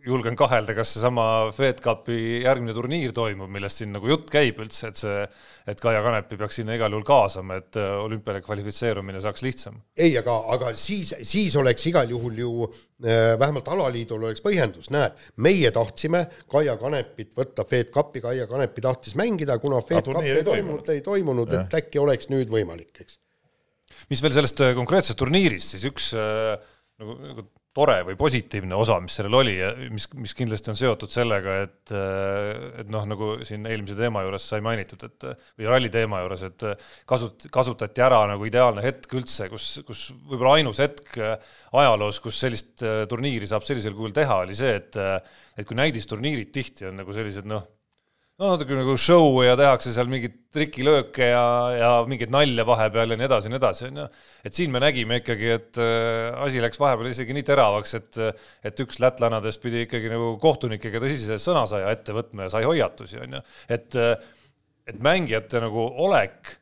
julgen kahelda, kas seesama Fed Cupi järgmine turniir toimub, millest siin nagu jutt käib üldse, et see, et Kaia Kanepi peaks sinna igal juhul kaasama, et olümpiale kvalifitseerumine saaks lihtsam. ei, aga, aga siis, siis oleks igal juhul ju äh, vähemalt alaliidul oleks põhjendus, näed, meie tahtsime Kaia Kanepit võtta Fed Cupi, Kaia Kanepi tahtis mängida, kuna Fed Cup ei toimunud, ei toimunud, et äkki oleks nüüd võimalik, eks. Mis veel sellest äh, konkreetsest turniirist, siis üks äh, nagu, nagu tore või positiivne osa, mis sellel oli ja mis, mis kindlasti on seotud sellega, et et noh, nagu siin eelmise teema juures sai mainitud, et või ralli teema juures, et kasut-, kasutati ära nagu ideaalne hetk üldse, kus, kus võib-olla ainus hetk ajaloos, kus sellist turniiri saab sellisel kujul teha, oli see, et et kui näidisturniirid tihti on nagu sellised noh, no natuke nagu show ja tehakse seal mingeid trikilööke ja, ja mingeid nalja vahepeal ja nii edasi ja nii edasi, onju. et siin me nägime ikkagi, et äh, asi läks vahepeal isegi nii teravaks, et, et üks lätlannadest pidi ikkagi nagu kohtunikega tõsise sõnasaja ette võtma ja sai hoiatusi, onju. et, et mängijate nagu olek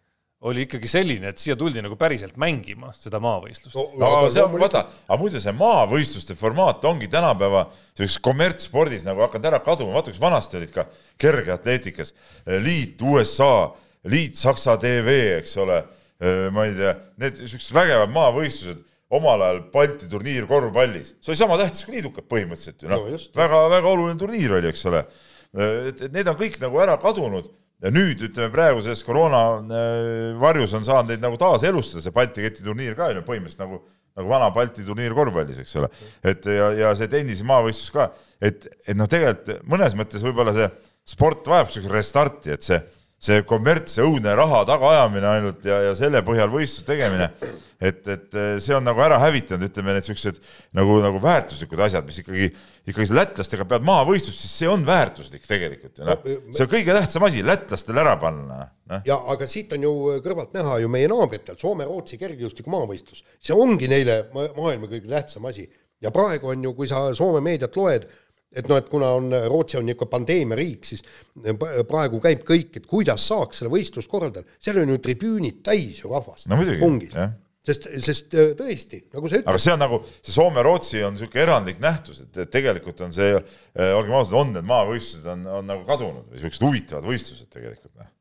oli ikkagi selline, et siia tuldi nagu päriselt mängima seda maavõistlust. No,. aga see on, vaata, aga muidu see maavõistluste formaat ongi tänapäeva sellises kommertsspordis nagu hakanud ära kaduma, vaata kus vanasti olid ka kergeatleetikas, liit USA, liit Saksa TV, eks ole, ma ei tea, need siuksed vägevad maavõistlused, omal ajal Balti turniir korvpallis, see oli sama tähtis kui liidukad põhimõtteliselt ju noh. No, no, väga-väga oluline turniir oli, eks ole. et, et need on kõik nagu ära kadunud ja nüüd ütleme praeguses koroona äh, varjus on saanud neid nagu taaselustada, see Balti ketiturniir ka ju põhimõtteliselt nagu, nagu vana Balti turniir korvpallis, eks ole. et ja, ja see tennise maavõistlus ka, et, et noh, tegelikult mõnes mõttes võib-olla see sport vajab niisugust restarti, et see see kommerts ja õudne raha tagaajamine ainult ja, ja selle põhjal võistluse tegemine, et, et see on nagu ära hävitanud, ütleme, need niisugused nagu, nagu väärtuslikud asjad, mis ikkagi, ikkagi lätlastega pead maavõistlust, siis see on väärtuslik tegelikult ju noh, see on kõige tähtsam asi, lätlastele ära panna no.. ja aga siit on ju kõrvalt näha ju meie naabritel, Soome-Rootsi kergejõustiku maavõistlus, see ongi neile maailma kõige tähtsam asi. Ja praegu on ju, kui sa Soome meediat loed et noh, et kuna on, Rootsi on niisugune pandeemiariik, siis praegu käib kõik, et kuidas saaks selle võistlust korraldada, seal on ju tribüünid täis ju rahvast no,. pungis, sest, sest äh, tõesti, nagu sa ütlesid. aga see on nagu, see Soome-Rootsi on niisugune erandlik nähtus, et, tegelikult on see, äh, olgem ausad, on need maavõistlused on, on nagu kadunud või niisugused huvitavad võistlused tegelikult. Noh.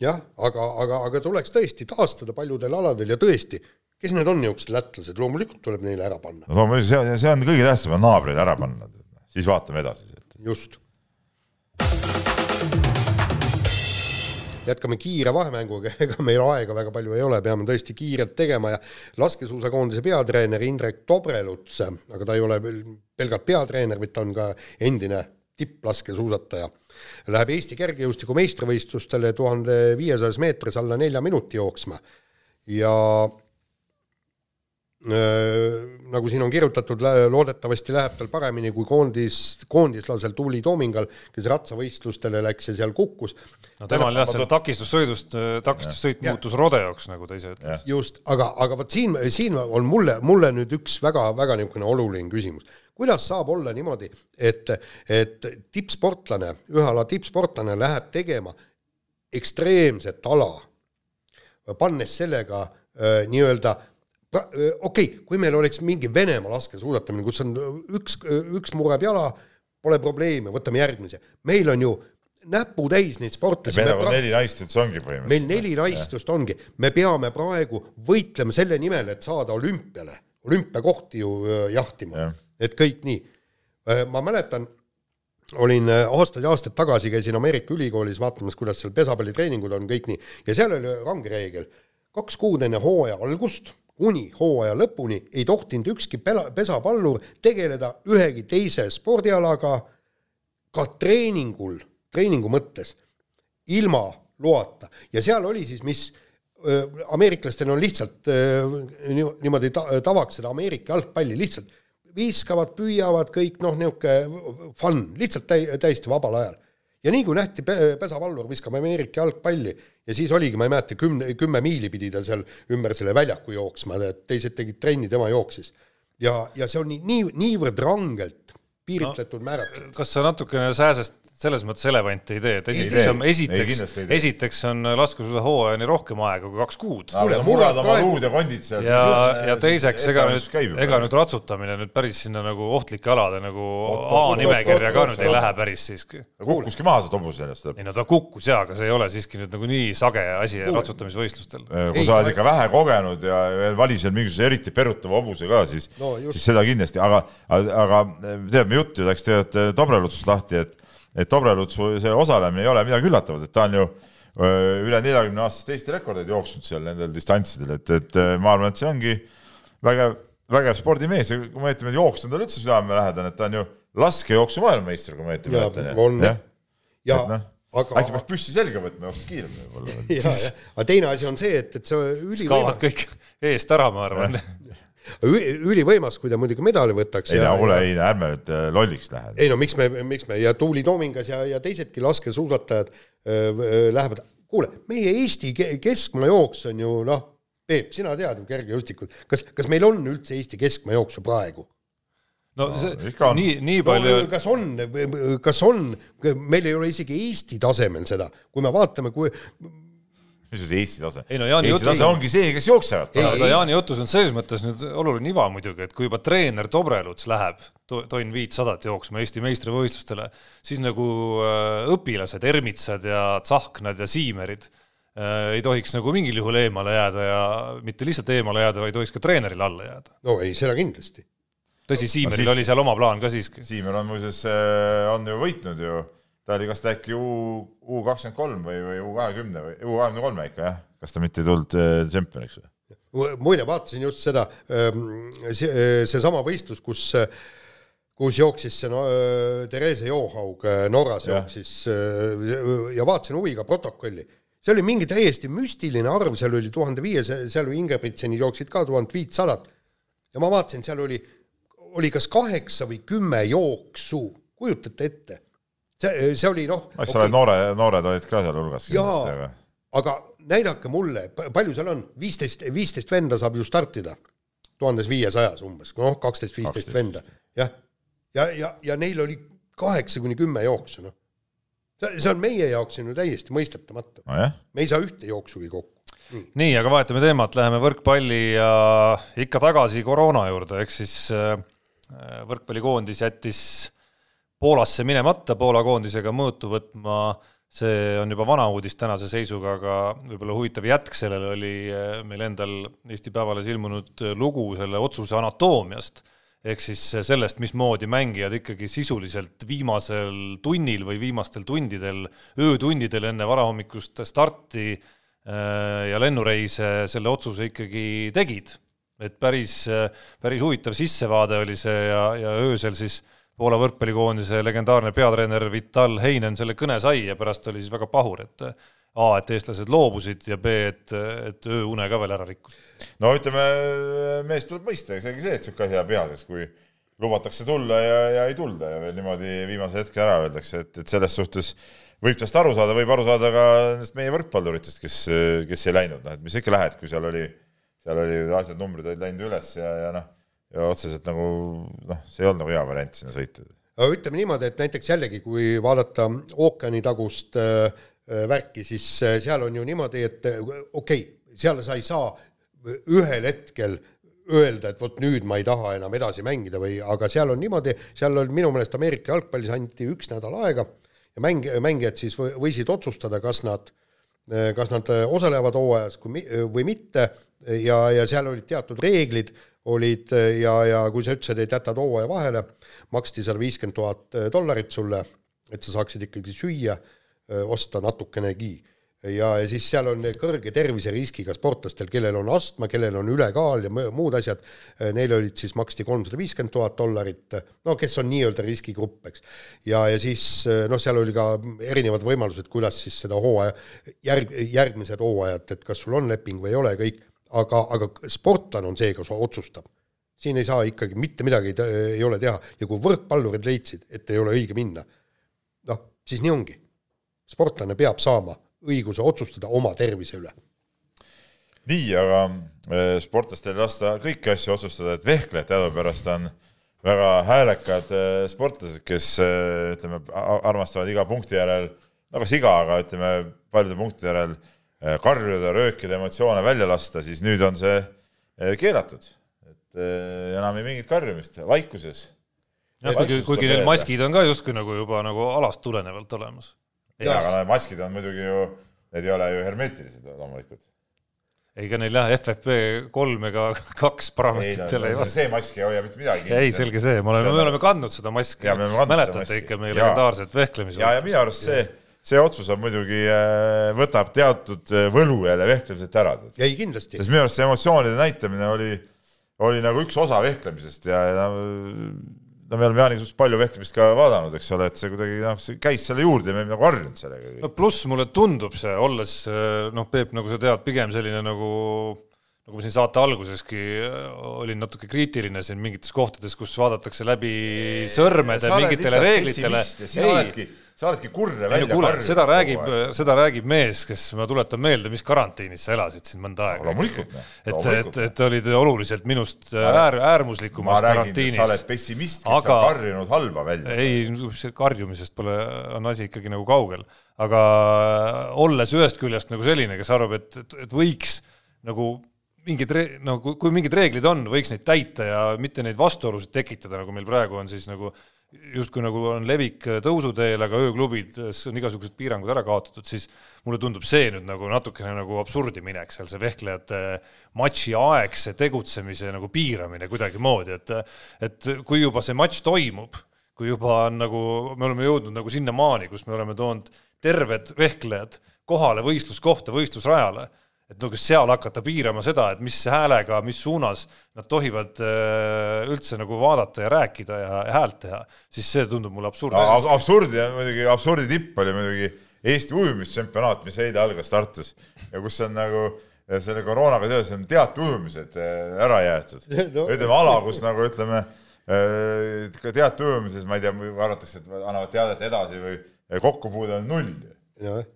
jah, aga, aga, aga tuleks tõesti taastada paljudel aladel ja tõesti, kes need on niisugused lätlased, loomulikult tuleb neile ära panna. no loomulikult, see, see on kõige tähtsam, on naabrile ära panna siis vaatame edasi. just. jätkame kiire vahemänguga, (laughs) ega meil aega väga palju ei ole, peame tõesti kiirelt tegema ja laskesuusakoondise peatreener Indrek Tobreluts, aga ta ei ole pelgalt peatreener, vaid ta on ka endine tipplaskesuusataja, läheb Eesti kergejõustiku meistrivõistlustele tuhande viiesajas meetris alla nelja minuti jooksma ja nagu siin on kirjutatud, loodetavasti läheb tal paremini kui koondis, koondislasel Tuuli Toomingal, kes ratsavõistlustele läks ja seal kukkus. no temal jah, seal takistussõidust, äh, takistussõit muutus rodeoks, nagu ta ise ütles. just, aga, aga vot siin, siin on mulle, mulle nüüd üks väga-väga niisugune oluline küsimus. kuidas saab olla niimoodi, et, et tippsportlane, ühe ala tippsportlane läheb tegema ekstreemset ala, pannes sellega äh, nii-öelda okei okay,, kui meil oleks mingi Venemaa laskesuusatamine, kus on üks, üks mureb jala, pole probleemi, võtame järgmise. meil on ju näputäis neid sportlasi. meil nagu neli naist üldse ongi põhimõtteliselt. meil neli naistust ongi, me peame praegu võitlema selle nimel, et saada olümpiale, olümpiakohti ju jahtima, et kõik nii. ma mäletan, olin aastaid ja aastaid tagasi, käisin Ameerika ülikoolis vaatamas, kuidas seal pesapallitreeningud on, kõik nii, ja seal oli range reegel, kaks kuud enne hooaja algust kuni hooaja lõpuni ei tohtinud ükski pela, pesapallur tegeleda ühegi teise spordialaga ka treeningul, treeningu mõttes, ilma loata ja seal oli siis, mis ameeriklastel on lihtsalt niimoodi ta, tavaks seda Ameerika jalgpalli lihtsalt viskavad, püüavad kõik noh, niisugune fun, lihtsalt täi-, täiesti vabal ajal. Ja nii kui nähti Pesapallur viskab Ameerika jalgpalli ja siis oligi, ma ei mäleta, kümne, kümme miili pidi ta seal ümber selle väljaku jooksma, teised tegid trenni, tema jooksis. ja, ja see on nii, nii, niivõrd rangelt piiritletud no, määratud. kas sa natukene sääsest selles mõttes elevanti ei tee, et esiteks on, esiteks, esiteks on laskesuusa hooajani rohkem aega kui kaks kuud. kuule, murrad oma luud ja kondid seal. ja, ja teiseks, ega nüüd, ega nüüd ratsutamine nüüd päris sinna nagu ohtlike alade nagu A-nimekirja ka nüüd ei lähe päris siiski. kukkuski maha see tobus sellest. ei no ta kukkus jaa, aga see ei ole siiski nüüd nagu nii sage asi ratsutamisvõistlustel. kui sa oled ikka vähe kogenud ja veel valisel mingisuguse eriti perutava hobuse ka, siis siis seda kindlasti, aga, aga tead, me juttu läks tegelikult Dobrelutsust lahti, et et Dobrelutsu see osalemine ei ole midagi üllatavat, et ta on ju üle neljakümne aastast Eesti rekordeid jooksnud seal nendel distantsidel, et, et ma arvan, et see ongi vägev, vägev spordimees ja kui me ütleme, et jooks on üldse südamelähedane, et ta on ju laskejooksu maailmameister, kui ma õieti mäletan. on jah. ja, ja aga äkki peaks püssi selga võtma ja jookseks kiiremini võib-olla. (laughs) aga teine asi on see, et, et see üli kaovad kõik (laughs) eest ära, ma arvan ülivõimas, kui ta muidugi medali võtaks. ei no kuule, ei ärme nüüd äh, lolliks lähe. ei no miks me, miks me ja Tuuli Toomingas ja, ja teisedki laskesuusatajad äh, lähevad, kuule, meie Eesti keskmaajooks on ju noh, Peep, sina tead ju kergejõustikut, kas, kas meil on üldse Eesti keskmaajooksu praegu? no see no, nii, nii palju no, kas on, kas on, meil ei ole isegi Eesti tasemel seda, kui me vaatame, kui mis see Eesti tase? ei no Jaani Eesti tase ongi see, kes jooksevad. aga Jaani jutus on selles mõttes nüüd oluline iva muidugi, et kui juba treener Dobreluts läheb tonn viitsadat jooksma Eesti meistrivõistlustele, siis nagu äh, õpilased, Ermitsad ja Tsahknad ja Siimerid äh, ei tohiks nagu mingil juhul eemale jääda ja mitte lihtsalt eemale jääda, vaid tohiks ka treenerile alla jääda. no ei, seda kindlasti. tõsi, Siimeril no, siis, oli seal oma plaan ka siiski. Siimer on muuseas, äh, on ju võitnud ju ta oli, kas ta äkki U, U kakskümmend kolm või, või U kahekümne või U kahekümne kolme ikka jah, kas ta mitte ei tulnud äh, tšempioniks või? muide, vaatasin just seda, ähm, see, seesama võistlus, kus kus jooksis see no, Therese Johaug Norras ja. jooksis ja vaatasin huviga protokolli. see oli mingi täiesti müstiline arv, seal oli tuhande viies, seal oli Ingebrigtsenid jooksid ka tuhat viitsadat. ja ma vaatasin, seal oli, oli kas kaheksa või kümme jooksu, kujutate ette see, see oli noh. eks okay. ole, noore, noored olid ka seal hulgas. jaa, aga näidake mulle, palju seal on, viisteist, viisteist venda saab ju startida tuhandes viiesajas umbes, noh, kaksteist, viisteist venda, jah. ja, ja, ja, ja neil oli kaheksa kuni kümme jooksu, noh. see, on meie jaoks on ju täiesti mõistetamatu no. me ei saa ühte jooksugi kokku. nii, nii, aga vahetame teemat, läheme võrkpalli ja ikka tagasi koroona juurde, ehk siis äh, võrkpallikoondis jättis Poolasse minemata Poola koondisega mõõtu võtma, see on juba vana uudis tänase seisuga, aga võib-olla huvitav jätk sellele oli eh, meil endal Eesti Päevalehes ilmunud lugu selle otsuse anatoomiast, ehk siis sellest, mismoodi mängijad ikkagi sisuliselt viimasel tunnil või viimastel tundidel, öötundidel enne varahommikust starti eh, ja lennureise selle otsuse ikkagi tegid. et päris, päris huvitav sissevaade oli see ja, ja öösel siis Poola võrkpallikoondise legendaarne peatreener Vital Heinen selle kõne sai ja pärast oli siis väga pahur, et A, et eestlased loobusid ja B, et, et ööune ka veel ära rikkus. no ütleme, meest tuleb mõista, selge see, et niisugune asi jääb vihaseks, kui lubatakse tulla ja, ja ei tulda ja veel niimoodi viimase hetke ära öeldakse, et, et selles suhtes võib tast aru saada, võib aru saada ka nendest meie võrkpalluritest, kes, kes ei läinud, noh et mis sa ikka lähed, kui seal oli, seal oli asjad, numbrid olid läinud üles ja, ja noh ja otseselt nagu noh, see ei olnud nagu hea variant sinna sõita. aga ütleme niimoodi, et näiteks jällegi, kui vaadata ookeanitagust äh, äh, värki, siis äh, seal on ju niimoodi, et äh, okei okay,, seal sa ei saa ühel hetkel öelda, et vot nüüd ma ei taha enam edasi mängida või, aga seal on niimoodi, seal on minu meelest Ameerika jalgpallis anti üks nädal aega ja mäng, mängijad siis võisid otsustada, kas nad, kas nad osalevad hooajas või mitte ja, ja seal olid teatud reeglid olid ja, ja kui sa ütlesid, et jätad hooaja vahele, maksti seal viiskümmend tuhat dollarit sulle, et sa saaksid ikkagi süüa, osta natukenegi. ja, ja siis seal on kõrge terviseriskiga sportlastel, kellel on astma, kellel on ülekaal ja muud asjad, neil olid siis, maksti kolmsada viiskümmend tuhat dollarit, no kes on nii-öelda riskigrupp, eks. ja, ja siis noh, seal oli ka erinevad võimalused, kuidas siis seda hooaja, järg, järgmised hooajad, et kas sul on leping või ei ole, kõik, aga, aga sportlane on see, kes otsustab. siin ei saa ikkagi mitte midagi ei ole teha ja kui võrkpallurid leidsid, et ei ole õige minna, noh, siis nii ongi. sportlane peab saama õiguse otsustada oma tervise üle. nii, aga äh, sportlastel ei lasta kõiki asju otsustada, et vehklejad teadupärast on väga häälekad äh, sportlased, kes äh, ütleme, armastavad iga punkti järel, no kas iga, aga ütleme, paljude punktide järel karjuda, röökida, emotsioone välja lasta, siis nüüd on see keelatud. et enam ei mingit karjumist, vaikuses. kuigi, kuigi neil maskid on ka justkui nagu juba nagu alast tulenevalt olemas jaa, aga need maskid on muidugi ju, need ei ole ju hermeetilised loomulikult. ega neil jah, FFP kolm ega (laughs) kaks parameetritele ei vasta. see mask ei hoia mitte midagi. ei, selge see, me oleme, me oleme kandnud seda maski. mäletate ikka meie legendaarset vehklemise. ja, ja minu arust see, see otsus on muidugi, äh, võtab teatud äh, võlu jälle vehklemiselt ära. ei, kindlasti. sest minu arust see emotsioonide näitamine oli, oli nagu üks osa vehklemisest ja, ja no me oleme Jaaniga suhteliselt palju vehklemist ka vaadanud, eks ole, et see kuidagi noh, see käis selle juurde ja me oleme nagu harjunud sellega. no pluss mulle tundub see, olles noh, Peep, nagu sa tead, pigem selline nagu nagu ma siin saate alguseski olin natuke kriitiline siin mingites kohtades, kus vaadatakse läbi sõrmede mingitele reeglitele. ei sa oledki kurre välja karjunud. seda räägib, seda räägib mees, kes, ma tuletan meelde, mis karantiinis sa elasid siin mõnda aega. loomulikult. et, et, et olid oluliselt minust äär, äärmuslikumas karantiinis. sa oled pessimist, kes aga, on karjunud halba välja. ei, karjumisest pole, on asi ikkagi nagu kaugel. aga olles ühest küljest nagu selline, kes arvab, et, et, et võiks nagu mingid re-, no kui, kui mingid reeglid on, võiks neid täita ja mitte neid vastuolusid tekitada, nagu meil praegu on siis nagu justkui nagu on levik tõusuteel, aga ööklubides on igasugused piirangud ära kaotatud, siis mulle tundub see nüüd nagu natukene nagu absurdi minek seal, see vehklejate matši aegse tegutsemise nagu piiramine kuidagimoodi, et et kui juba see matš toimub, kui juba on nagu, me oleme jõudnud nagu sinnamaani, kus me oleme toonud terved vehklejad kohale võistluskohta, võistlusrajale et nagu seal hakata piirama seda, et mis häälega, mis suunas nad tohivad äh, üldse nagu vaadata ja rääkida ja häält teha, siis see tundub mulle absurdne Ab. absurdi on muidugi, absurdi tipp oli muidugi Eesti ujumistšempionaat, mis eile algas Tartus ja kus on nagu selle koroonaga seoses on teateujumised äh, ära jäetud (laughs) no.. ütleme ala, kus nagu ütleme äh, ka teateujumises, ma ei tea, arvatakse, et annavad teadet edasi või kokkupuude on null.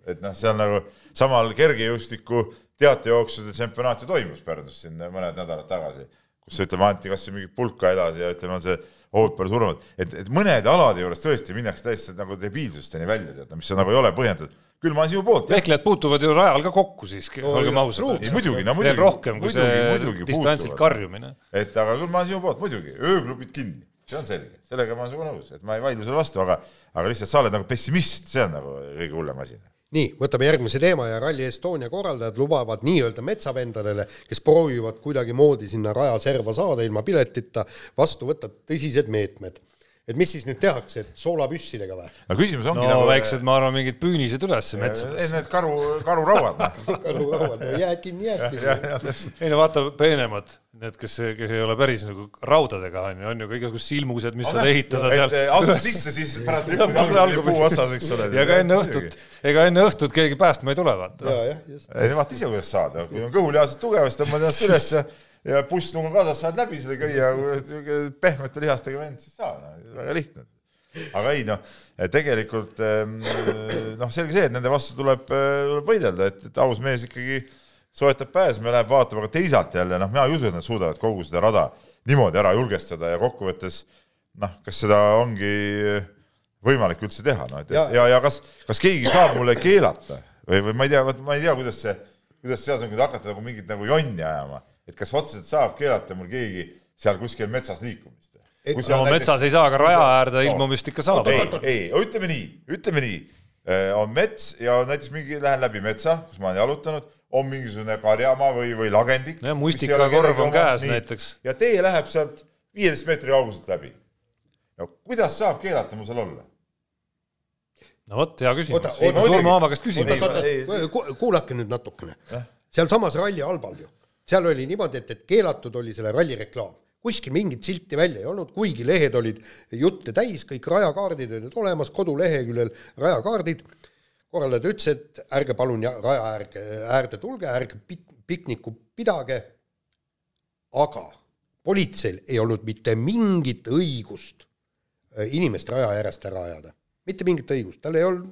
et noh, see on nagu samal kergejõustiku teatejooksude tsempionaat ju toimus Pärnus siin mõned nädalad tagasi, kus ütleme, anti kas või mingit pulka edasi ja ütleme, on see ohud palju surmad, et, et mõnede alade juures tõesti minnakse täiesti nagu debiilsusteni välja, tead, mis nagu ei ole põhjendatud. küll ma olen sinu poolt. vehklejad puutuvad ju rajal ka kokku siiski no,, olgem ausad. muidugi, no muidugi. veel rohkem kui muidugi, see distantsilt karjumine. et aga küll ma olen sinu poolt, muidugi, ööklubid kinni, see on selge, sellega ma olen sinuga nõus, et ma ei vaidle sulle vastu, aga, aga lihtsalt sa oled nagu pessimist, see on nagu kõige hullem asi nii, võtame järgmise teema ja Rally Estonia korraldajad lubavad nii-öelda metsavendadele, kes proovivad kuidagimoodi sinna rajaserva saada ilma piletita, vastu võtta tõsised meetmed et mis siis nüüd tehakse, et soolapüssidega või? no küsimus ongi no, nagu väiksed, ma arvan, mingid püünised üles metsades. Need karu, karurauad (laughs) karurauad, no jääd kinni, jääd kinni. ei no vaata, peenemad, need, kes, kes ei ole päris nagu raudadega, on ju, on ju ka igasugused silmused, mis saab ehitada seal. astud sisse, siis pärast (laughs) ripud puu otsas, eks ole. ja ka enne õhtut, ega enne õhtut keegi päästma ei tule, vaata. ei, vaata ise, kuidas saada, kui on kõhulihased tugevasti, tõmbad ennast üles ja pussnuga kaasas saad läbi selle köia, pehmete lihastega vend, siis saa, no väga lihtne. aga ei noh, tegelikult ehm, noh, selge see, et nende vastu tuleb, tuleb võidelda, et, et aus mees ikkagi soetab pääsme, läheb vaatama, aga teisalt jälle noh, mina ei usu, et nad suudavad kogu seda rada niimoodi ära julgestada ja kokkuvõttes noh, kas seda ongi võimalik üldse teha, noh et ja, ja, ja kas, kas keegi saab mulle keelata või, või ma ei tea, vot ma ei tea, kuidas see, kuidas seal on, kui hakata nagu mingit nagu jonni ajama et kas otseselt saab keelata mul keegi seal kuskil metsas liikumist? no näiteks, metsas ei saa, aga raja äärde no, ilmumist ikka saab. ei, ei, ütleme nii, ütleme nii, äh, on mets ja näiteks mingi, lähen läbi metsa, kus ma olen jalutanud, on mingisugune karjamaa või, või lagendik. jah, mustikakorv on käes nii, näiteks. ja tee läheb sealt viieteist meetri kauguselt läbi. no kuidas saab keelata mul seal olla? no vot, hea küsimus. Surma Aava käest küsime. kuulake nüüd natukene. sealsamas ralli albal ju, seal oli niimoodi, et, et keelatud oli selle ralli reklaam. kuskil mingit silti välja ei olnud, kuigi lehed olid jutte täis, kõik rajakaardid olid olemas, koduleheküljel rajakaardid. korraldaja ütles, et ärge palun ja- raja äärde, äärde tulge, ärge pik-, piknikku pidage. aga politseil ei olnud mitte mingit õigust äh, inimest raja äärest ära ajada. mitte mingit õigust, tal ei olnud,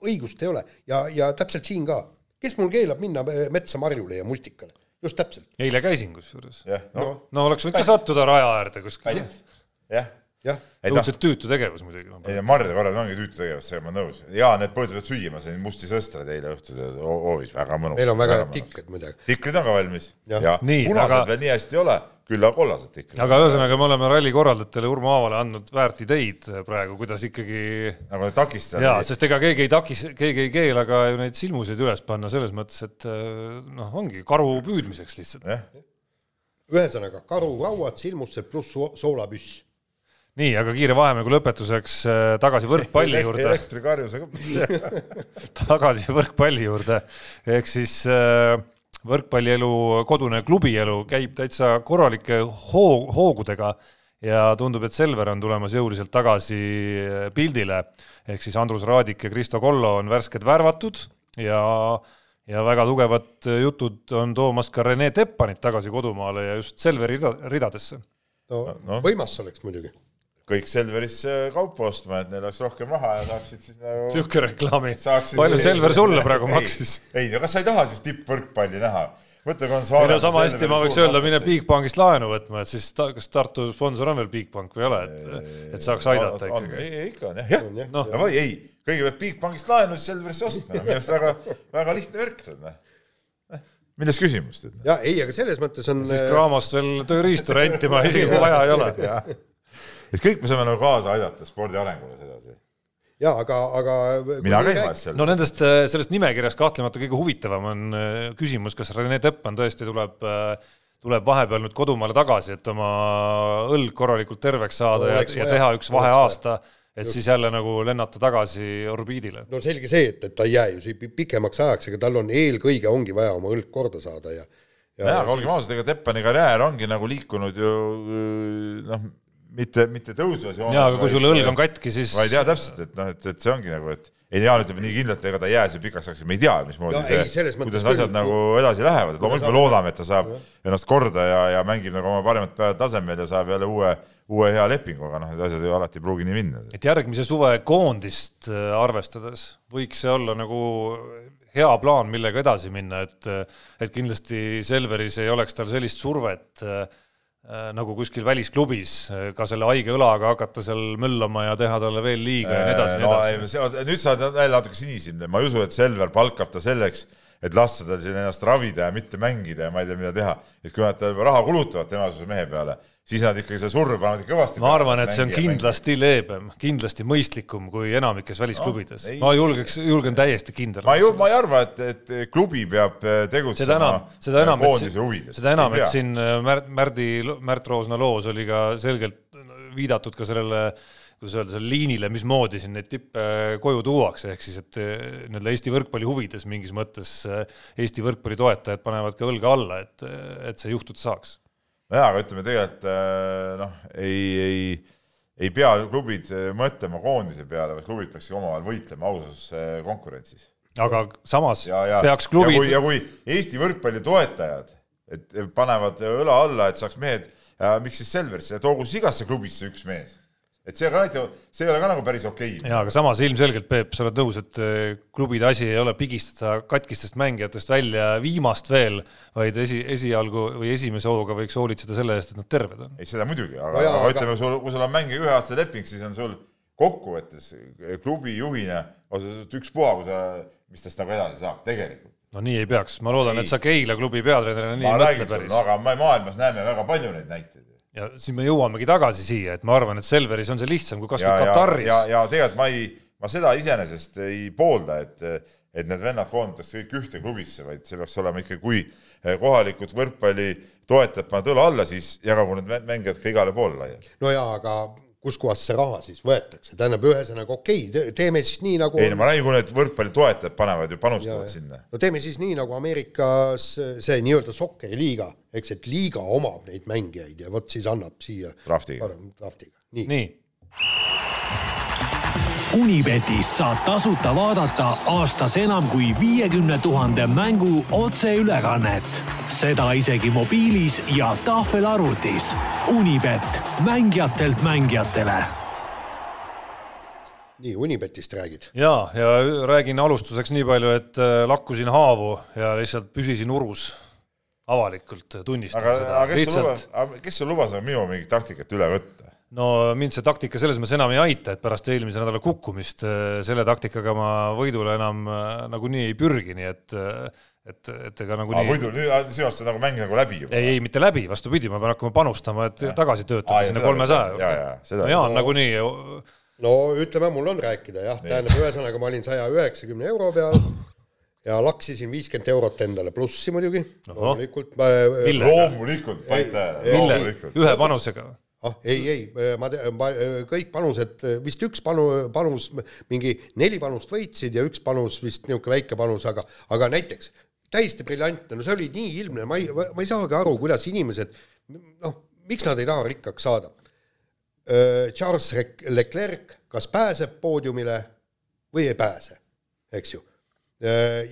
õigust ei ole ja, ja täpselt siin ka. kes mul keelab minna äh, metsa marjule ja mustikale? Just täpselt. eile käisin kusjuures. jah, no no oleks võinud ka sattuda raja äärde kuskil. jah, noh, õudselt tüütu tegevus muidugi no.. ei marjade korral ongi tüütu tegevus, sellega ma olen nõus. jaa, need põõsad peavad süüa, ma sõin musti sõstraid eile õhtul ho- hoovis, väga mõnus. meil on väga head. tikrid muidugi. tikrid on ka valmis Jah. ja Nii, punased aga- veel nii hästi ei ole, küll aga kollased tikrid. aga ühesõnaga, me oleme ralli korraldajatele Urmo Aavale andnud väärt ideid praegu, kuidas ikkagi nagu need takistajad. jaa, sest ega keegi ei takis, keegi ei keela ka ju neid silmuseid üles panna selles mõttes, et äh, noh, ongi karu püüdmiseks lihtsalt. ühesõnaga karurauad, silmused pluss soo- soolapüss. nii, aga kiire vahemängu lõpetuseks äh, tagasi (laughs) võrkpalli juurde, elektrikarjusega. (laughs) tagasi võrkpalli juurde, ehk siis äh, võrkpallielu, kodune klubielu käib täitsa korralike hoo-, hoogudega ja tundub, et Selver on tulemas jõuliselt tagasi äh, pildile, ehk siis Andrus Raadik ja Kristo Kollo on värsked värvatud ja ja väga tugevad jutud on toomas ka Rene Teppanit tagasi kodumaale ja just Selveri rida, ridadesse. No. no. võimas oleks muidugi. Kõik Selverisse kaupa ostma, et neil oleks rohkem raha ja saaksid siis nagu niisugune reklaami, saaksid palju Selver sulle praegu Ei, maksis? ei, no kas sa ei taha siis tippvõrkpalli näha? võta ei no sama hästi ma võiks öelda, mine Bigbankist laenu võtma, et siis ta, kas Tartu sponsor on veel Bigbank või ei ole, et, et saaks aidata ikkagi. ei, ikka on jah, jah, On. Noh. davai, ei, kõigepealt Bigbankist laenu, siis Selverisse ostma, minu arust väga, väga lihtne värk, tead noh. milles küsimus, noh. ja ei, aga selles mõttes on siis Cramos veel tööriistu rentima, isegi kui vaja ei ole. (laughs) et kõik me saame nagu kaasa aidata spordi arengule sedasi. ja aga, aga mina käin vahest seal no nendest, sellest nimekirjast kahtlemata kõige huvitavam on äh, küsimus, kas Rene Teppan tõesti tuleb, tuleb vahepeal nüüd kodumaale tagasi, et oma õlg korralikult terveks saada No ja, ja vaja, teha üks vaheaasta, et siis jälle nagu lennata tagasi orbiidile. no selge see, et, et ta ei jää ju siia pi- pikemaks ajaks, aga tal on eelkõige ongi vaja oma õlg korda saada ja jaa, aga olgem ausad, ega Teppani karjäär ongi nagu liikunud ju noh, mitte, mitte tõusvas joones. jaa, aga kui sul õlg on katki, siis vaid jaa, täpselt, et noh, et, et see ongi nagu, et ei Jaan ütleb nii kindlalt, ega ta ei jää siia pikaks ajaks, me ei tea, mismoodi see ei, selles, mõttes kuidas need asjad nagu edasi lähevad, et loomulikult me loodame, et ta saab ennast korda ja, ja mängib nagu oma parimat päeva tasemel ja saab jälle uue, uue hea lepingu, aga noh, need asjad ju alati ei pruugi nii minna. et järgmise suve koondist äh, arvestades võiks see olla nagu hea plaan, millega edasi minna, et et kindlasti Selveris ei oleks tal sellist survet äh, äh, nagu kuskil välisklubis äh, ka selle haige õlaga hakata seal möllama ja teha talle veel liiga ja nii edasi ja no, nii edasi. nüüd sa oled jälle natuke sinisilmne, ma ei usu, et Selver palkab ta selleks, et lasta tal siin ennast ravida ja mitte mängida ja ma ei tea, mida teha. et kui nad raha kulutavad temasuguse mehe peale, siis nad ikkagi selle surve panevad kõvasti ma arvan, et see on kindlasti leebem, kindlasti mõistlikum kui enamikes välisklubides. No, ma julgeks, julgen täiesti kindel ma ei, olla ma ei arva, et, et klubi peab seda tegutsema enam, seda enam, koondise huvides. seda enam, et siin äh, Märt, Märdi, Märt Roosna loos oli ka selgelt viidatud ka sellele kuidas öelda, sellele liinile, mismoodi siin neid tippe koju tuuakse, ehk siis, et äh, nii-öelda Eesti võrkpalli huvides mingis mõttes Eesti võrkpalli toetajad panevad ka õlga alla, et, et see juhtuda saaks. nojaa, aga ütleme tegelikult äh, noh, ei, ei, ei pea klubid äh, mõtlema koondise peale, vaid klubid peaksid omavahel võitlema ausas äh, konkurentsis. aga samas ja, ja, peaks ja kui, klubid ja kui Eesti võrkpalli toetajad, et panevad õla alla, et saaks mehed, miks siis Selverisse, toogu siis igasse klubisse üks mees. Et see ka näitab, see ei ole ka nagu päris okei okay.. jaa, aga samas ilmselgelt, Peep, sa oled nõus, et äh, klubide asi ei ole pigistada katkistest mängijatest välja viimast veel, vaid esi, esialgu või esimese hooga võiks hoolitseda selle eest, et nad terved on. ei, seda muidugi, aga No aga aga- ütleme, sul, kui sul on mängija üheaastane leping, siis on sul kokkuvõttes klubi juhina ükspuha, kui sa, mis tast nagu edasi saab tegelikult. no nii ei peaks, ma loodan, et sa Keila klubi peatreenerina nii ma ei mõtle päris no aga me maailmas näeme väga palju neid näiteid. Ja siis me jõuamegi tagasi siia, et ma arvan, et Selveris on see lihtsam kui ja, kasvõi ja, Kataris ja, ja tegelikult ma ei, ma seda iseenesest ei poolda, et, et need vennad koondatakse kõik ühte klubisse, vaid see peaks olema ikkagi, kui kohalikud võrkpalli toetajad panevad õla alla, siis jagagu need mängijad ka igale poole laiali. no jaa, aga kuskohast see raha siis võetakse, tähendab, ühesõnaga okei okay,, teeme siis nii nagu ei no ma räägin, et võrkpallitoetajad panevad ju, panustavad ja, sinna. no teeme siis nii, nagu Ameerikas see nii-öelda sokkeriliiga, eks, et liiga omab neid mängijaid ja vot siis annab siia draftiga, draftiga., nii, nii Unibetis saab tasuta vaadata aastas enam kui viiekümne tuhande mängu otseülekannet. seda isegi mobiilis ja tahvelarvutis. Unibet, mängijatelt mängijatele. nii, Unibetist räägid? ja, ja räägin alustuseks nii palju, et äh, lakkusin haavu ja lihtsalt püsisin urus avalikult tunnistan aga, seda. aga kes sul lubas, kes sul lubas minu mingit taktikat üle võtta? No mind see taktika selles mõttes enam ei aita, et pärast eelmise nädala kukkumist äh, selle taktikaga ma võidule enam äh, nagunii ei pürgi, nii et äh, et, et ega nagunii. võidul, sinu arust on nagu mäng nagu läbi juba? ei, ei mitte läbi, vastupidi, ma pean hakkama panustama, et ja. tagasi töötada sinna kolmesaja juurde. no Jaan no, nagunii. no ütleme, mul on rääkida jah, tähendab, ühesõnaga ma olin saja üheksakümne euro peal ja laksisin viiskümmend eurot endale plussi muidugi, loomulikult. loomulikult, loomulikult. ühe panusega ah ei, ei, ma, ma kõik panused, vist üks panu, panus, mingi neli panust võitsid ja üks panus vist niisugune väike panus, aga, aga näiteks täiesti briljantne, no see oli nii ilmne, ma ei, ma ei saagi aru, kuidas inimesed, noh, miks nad ei taha rikkaks saada. Charles Leclerc kas pääseb poodiumile või ei pääse, eks ju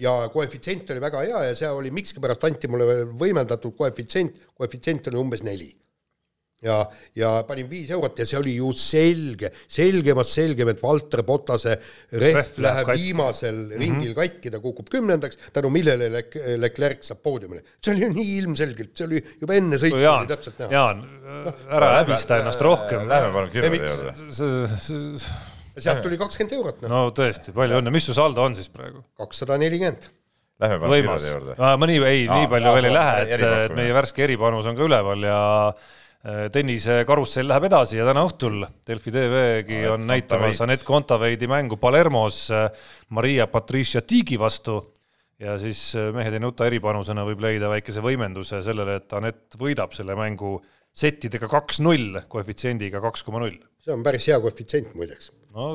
ja koefitsient oli väga hea ja see oli, miskipärast anti mulle võimendatud koefitsient, koefitsient oli umbes neli ja, ja panin viis eurot ja see oli ju selge, selgemast selgem, et Valter Potase rehv Ref läheb katki. viimasel mm -hmm. ringil katki, ta kukub kümnendaks, tänu millele Leclerc saab poodiumile. see oli ju nii ilmselgelt, see oli juba enne sõitu no, oli täpselt näha. Jaan no,, ära häbista ennast rohkem. Lähme palun kirjade juurde. sealt tuli kakskümmend eurot. no tõesti, palju õnne, mis su saldo on siis praegu? kakssada nelikümmend Lähme palun kirjade juurde. ma nii, ei, nii palju veel ei lähe, et, et meie värske eripanus on ka üleval ja tennise karussell läheb edasi ja täna õhtul Delfi TV-gi on Anett näitamas Anett Kontaveidi mängu Palermos äh, Maria Patricia Tiigi vastu ja siis äh, mehed ei nuta eripanusena võib leida väikese võimenduse sellele, et Anett võidab selle mängu settidega kaks-null, koefitsiendiga kaks koma null. see on päris hea koefitsient muideks. no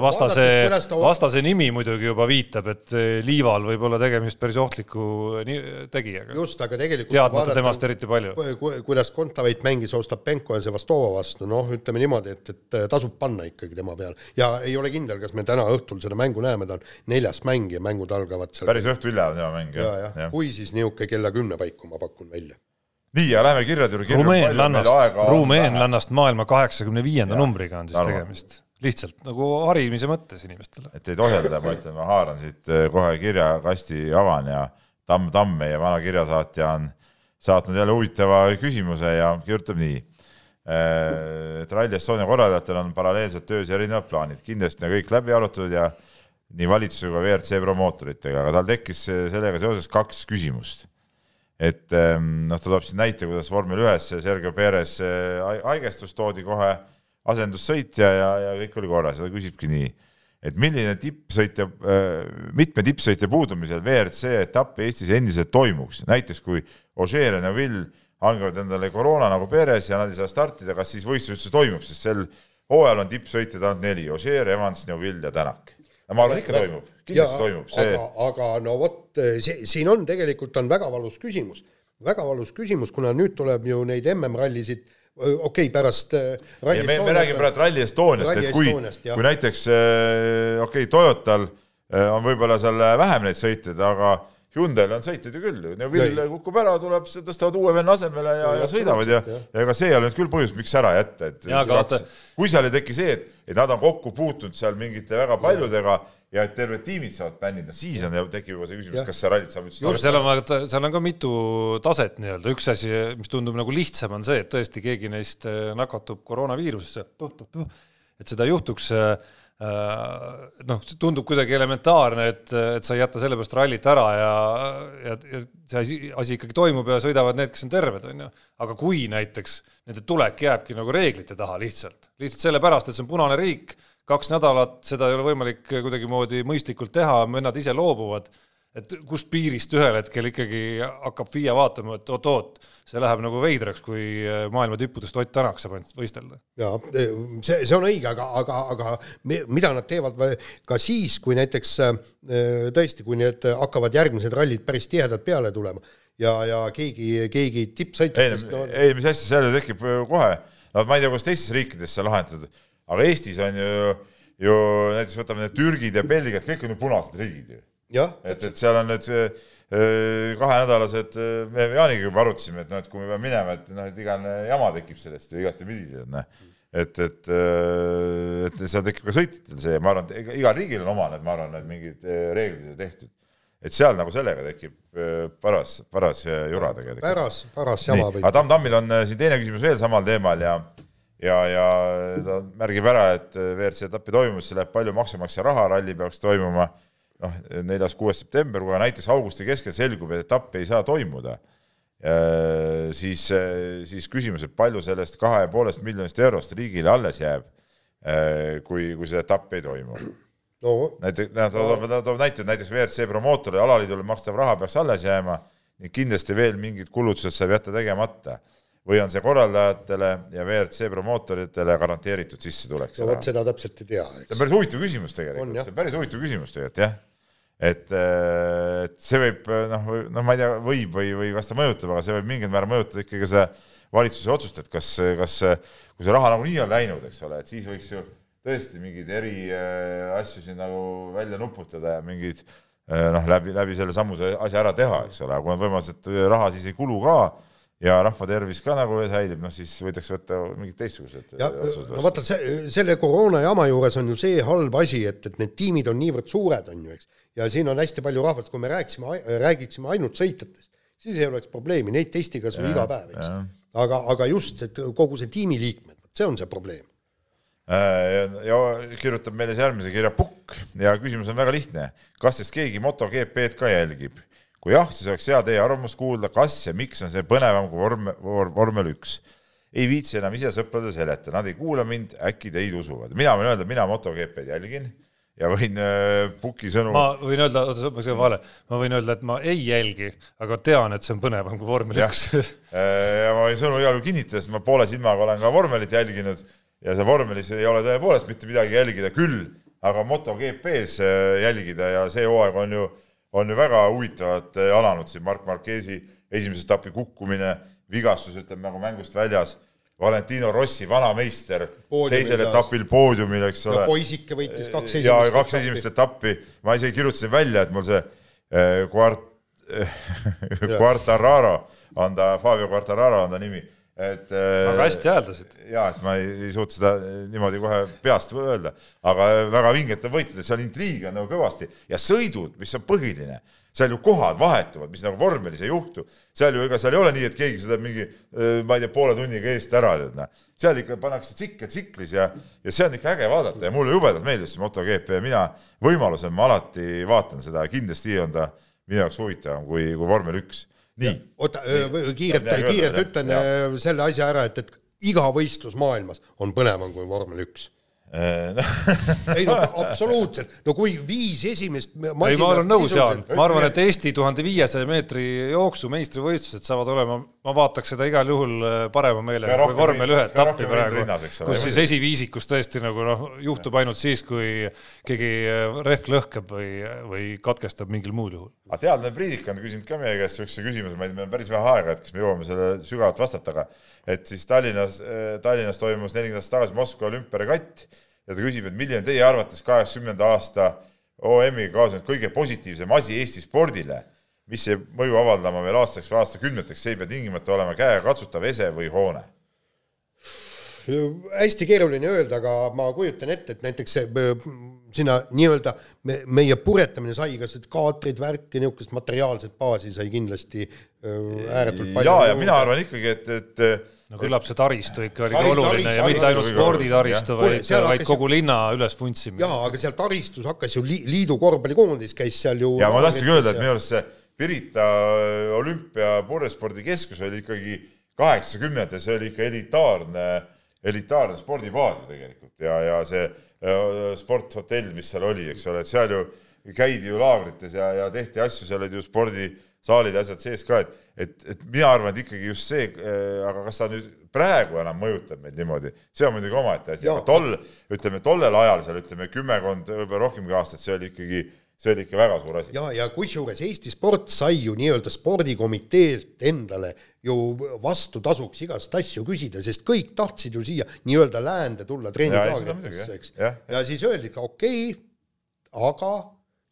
vastase, vastase nimi muidugi juba viitab, et eh, Liival võib olla tegemist päris ohtliku tegijaga. just, aga tegelikult teadmata temast eriti palju. kuidas Kontaveit mängis Ostapenko ja Sevastova vastu, noh, ütleme niimoodi, et, et tasub panna ikkagi tema peale. ja ei ole kindel, kas me täna õhtul seda mängu näeme, ta on neljas mäng ja mängud algavad seal päris õhtu hilja on tema mäng, jah ja, ja. ja.. kui siis niisugune kella kümne paiku ma pakun välja nii, ja lähme kirjade juurde. rumeenlannast, rumeenlannast maailma kaheksakümne viienda numbriga on siis Arvan. tegemist lihtsalt nagu harimise mõttes inimestele. et ei tohelda, ma ütlen, ma haaran siit eh, kohe kirjakasti, avan ja Tamm Tamm, meie vana kirjasaatja on saatnud jälle huvitava küsimuse ja kirjutab nii. Eh, et Rally Estonia korraldajatel on paralleelselt töös erinevad plaanid, kindlasti on kõik läbi arutatud ja nii valitsuse kui WRC promootoritega, aga tal tekkis sellega seoses kaks küsimust. et ehm, noh, ta toob siin näite, kuidas vormel ühes Sergio Perez haigestus, toodi kohe asendussõitja ja, ja kõik oli korras ja ta küsibki nii, et milline tippsõitja, äh, mitme tippsõitja puudumisel WRC etapp Eestis endiselt toimuks, näiteks kui Ožeer ja Neville hangivad endale koroona nagu peres ja nad ei saa startida, kas siis võistlus üldse toimub, sest sel hooajal on tippsõitjaid ainult neli, Ožeer, Evans, Neville ja Tänak. ma arvan, et ikka toimub, kindlasti toimub see. aga, aga no vot, see, siin on tegelikult on väga valus küsimus, väga valus küsimus, kuna nüüd tuleb ju neid MM-rallisid okei okay,, pärast äh, Rally me, me räägime praegu Rally Estoniast, et kui, kui näiteks äh, okei okay,, Toyotal äh, on võib-olla seal vähem neid sõitjaid, aga Hyundai'l on sõitjaid ju küll, Neville kukub ära, tuleb, tõstavad uue venna asemele ja, ja, ja sõidavad ja, ja ega see ei ole nüüd küll põhjus, miks ära jätta, et ja, kaks, kui seal ei teki see, et, et nad on kokku puutunud seal mingite väga paljudega ja ja et terved tiimid saavad bännida, siis on, tekib juba see küsimus, kas see rallit saab üldse just, seal on, seal on ka mitu taset nii-öelda, üks asi, mis tundub nagu lihtsam, on see, et tõesti keegi neist äh, nakatub koroonaviirusesse, et seda juhtuks äh, noh, tundub kuidagi elementaarne, et, et sa ei jäta sellepärast rallit ära ja, ja, ja see asi, asi ikkagi toimub ja sõidavad need, kes on terved, on ju. aga kui näiteks nende tulek jääbki nagu reeglite taha lihtsalt, lihtsalt sellepärast, et see on punane riik kaks nädalat seda ei ole võimalik kuidagimoodi mõistlikult teha, vennad ise loobuvad, et kust piirist ühel hetkel ikkagi hakkab FIE vaatama, et oot-oot, see läheb nagu veidraks, kui maailma tippudest Ott Tänak saab ainult võistelda. ja see, see on õige, aga, aga, aga mida nad teevad ka siis, kui näiteks äh, tõesti, kui need hakkavad järgmised rallid päris tihedalt peale tulema ja, ja keegi, keegi tippsõitjatest ei no,, ei mis hästi, seal ju tekib kohe, no ma ei tea, kuidas teistes riikides see lahendatud, aga Eestis on ju, ju näiteks võtame need Türgid ja Belgiad, kõik on ju punased riigid ju et, et seal on need äh, kahenädalased, äh, me Jaaniga juba arutasime, et noh, et kui me peame minema, et noh, et igane jama tekib sellest ju igatepidi, tead noh. et, et, äh, et seal tekib ka sõitjatel see, ma arvan, et igal riigil on oma need, ma arvan, need mingid reeglid ju tehtud. et seal nagu sellega tekib paras, paras jura tegelikult. paras, paras jama. aga Tamm Tammil on siin teine küsimus veel samal teemal ja ja, ja ta märgib ära, et WRC etapi toimumise läheb palju maksumaksja raha, ralli peaks toimuma noh, neljas-kuues september, kui näiteks augusti keskel selgub, et etapp ei saa toimuda, siis, siis küsimus, et palju sellest kahe ja poolest miljonist eurost riigile alles jääb, kui, kui see etapp ei toimu? No.. näiteks, ta toob, ta toob näite, et näiteks WRC promootorile, alaliidule makstav raha peaks alles jääma ning kindlasti veel mingid kulutused saab jätta tegemata või on see korraldajatele ja WRC promootoritele garanteeritud sissetulek? no vot, seda täpselt ei tea. see on päris huvitav küsimus tegelikult, see on päris huvitav küsimus tegelikult jah. et, äh, et see võib noh, noh, ma ei tea, võib või, või kas ta mõjutab, aga see võib mingil määral mõjutada ikkagi seda valitsuse otsust, et kas, kas kui see raha nagunii on läinud, eks ole, et siis võiks ju tõesti mingeid eri äh, asju siin nagu välja nuputada ja mingeid noh, läbi, läbi selle sammuse asja ära teha, eks ole, aga kui on võimalus, et raha siis ei kulu ka ja rahva tervis ka nagu säilib, noh siis võidakse võtta mingid teistsugused ja no vaata, see, selle koroona jama juures on ju see halb asi, et, et need tiimid on niivõrd suured, on ju, eks, ja siin on hästi palju rahvast, kui me rääkisime, räägiksime ainult sõitjatest, siis ei oleks probleemi, neid testi kas või iga päev, eks. aga, aga just, et kogu see tiimiliikmed, see on see probleem. Äh, ja, ja kirjutab meile siis järgmise kirja Pukk ja küsimus on väga lihtne. kas teist keegi MotoGP-d ka jälgib? Kui jah, siis oleks hea teie arvamust kuulda, kas ja miks on see põnevam kui vorm, vormel üks. ei viitsi enam ise sõpradele seletada, nad ei kuula mind, äkki teid usuvad. mina võin öelda, mina MotoGP-d jälgin ja võin äh, Puki sõnu. ma võin öelda, oota, ma segin vahele, ma võin öelda, et ma ei jälgi, aga tean, et see on põnevam kui vormel üks (laughs) äh, ja ma võin sõnu igal juhul kinnitada, sest ma poole silmaga olen ka vormelit jälginud ja see vormelis ei ole tõepoolest mitte midagi jälgida, küll aga MotoGP-s äh, jälgida ja see hooaeg on ju on ju väga huvitavalt eh, alanud siin Mark Marquesi esimese etapi kukkumine, vigastus, ütleme nagu mängust väljas. Valentino Rossi, vanameister, teisel etapil poodiumil, eks ole. poisike võitis kaks esimest ja kaks esimest etappi, ma isegi kirjutasin välja, et mul see äh, Quart- (laughs) äh,, Quartararo on ta, Fabio Quartararo on ta nimi et väga hästi hääldasid. ja et ma ei, ei suutnud seda niimoodi kohe peast öelda, aga väga vinget on võitleda, seal intriigi on nagu kõvasti. Ja sõidud, mis on põhiline, seal ju kohad vahetuvad, mis nagu vormelis ei juhtu. seal ju, ega seal ei ole nii, et keegi seda mingi, ma ei tea, poole tunniga eest ära teeb, noh. seal ikka pannakse tsikkel tsiklis ja, ja see on ikka äge vaadata. Ja mulle jubedalt meeldib see MotoGP. Mina võimalusel ma alati vaatan seda, kindlasti on ta minu jaoks huvitavam kui, kui vormel üks nii. oota, kiirelt, kiirelt ütlen ja. selle asja ära, et, et iga võistlus maailmas on põnevam kui vormel üks ei no absoluutselt, no kui viis esimest ei, ma olen nõus, Jaan, ma arvan, et Eesti tuhande viiesaja meetri jooksu meistrivõistlused saavad olema, ma vaataks seda igal juhul äh, parema meelega kui vormel ühe etappi praegu, kus siis esiviisikus tõesti nagu noh, juhtub ainult siis, kui keegi äh, rehv lõhkeb või, või katkestab mingil muul juhul. aga teadlane Priidik on küsinud ka meie käest niisuguse küsimuse, ma ei tea, meil on päris vähe aega, et kas me jõuame selle sügavalt vastata, aga et siis Tallinnas, äh, Tallinnas toimus nelikümmend aastat tagasi Moskva olümpiaregatt ja ta küsib, et milline on teie arvates kaheksakümnenda aasta OM-iga kaasnenud kõige positiivsem asi Eesti spordile, mis ei mõju avaldama veel aastaks või aastakümneteks, see ei pea tingimata olema käegakatsutav ese või hoone? hästi keeruline öelda, aga ma kujutan ette, et näiteks see sinna nii-öelda me, meie puretamine sai ka seda kaatrid, värki, niisugust materiaalset baasi sai kindlasti ääretult palju. ja, ja mina arvan ikkagi, et, et no küllap see taristu ikka oli ka oluline taristu, ja mitte ainult sporditaristu, vaid, vaid kogu linna ülesvuntsimine. jaa, aga seal taristus hakkas ju li, liidu korvpallikoondis käis seal ju ja ma tahtsingi öelda, et minu arust see Pirita olümpia purjespordikeskus oli ikkagi kaheksakümnendates, see oli ikka elitaarne, elitaarne spordibaas ju tegelikult ja, ja see sporthotell, mis seal oli, eks ole, et seal ju käidi ju laagrites ja, ja tehti asju, seal olid ju spordisaalid ja asjad sees ka, et, et, et mina arvan, et ikkagi just see, aga kas ta nüüd praegu enam mõjutab meid niimoodi, see on muidugi omaette asi, aga tol, ütleme tollel ajal seal ütleme kümmekond, võib-olla rohkemgi aastat, see oli ikkagi see oli ikka väga suur asi. ja, ja kusjuures Eesti sport sai ju nii-öelda spordikomiteelt endale ju vastutasuks igast asju küsida, sest kõik tahtsid ju siia nii-öelda läände tulla treeninglaagritesse, eks. ja siis öeldi okei okay,, aga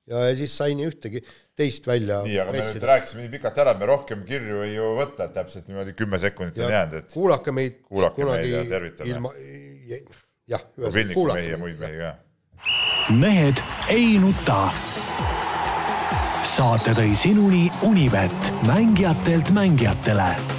ja, ja siis sai nii ühtegi teist välja nii, aga pressida. me nüüd rääkisime nii pikalt ära, me rohkem kirju ei ju võta, et täpselt niimoodi kümme sekundit on jäänud, et kuulake meid kuulake meid ja tervitame. ilma, jah, ühesõnaga kuulake mehi ja muid mehi ka. mehed ei nuta saate tõi sinuni Unibet, mängijatelt mängijatele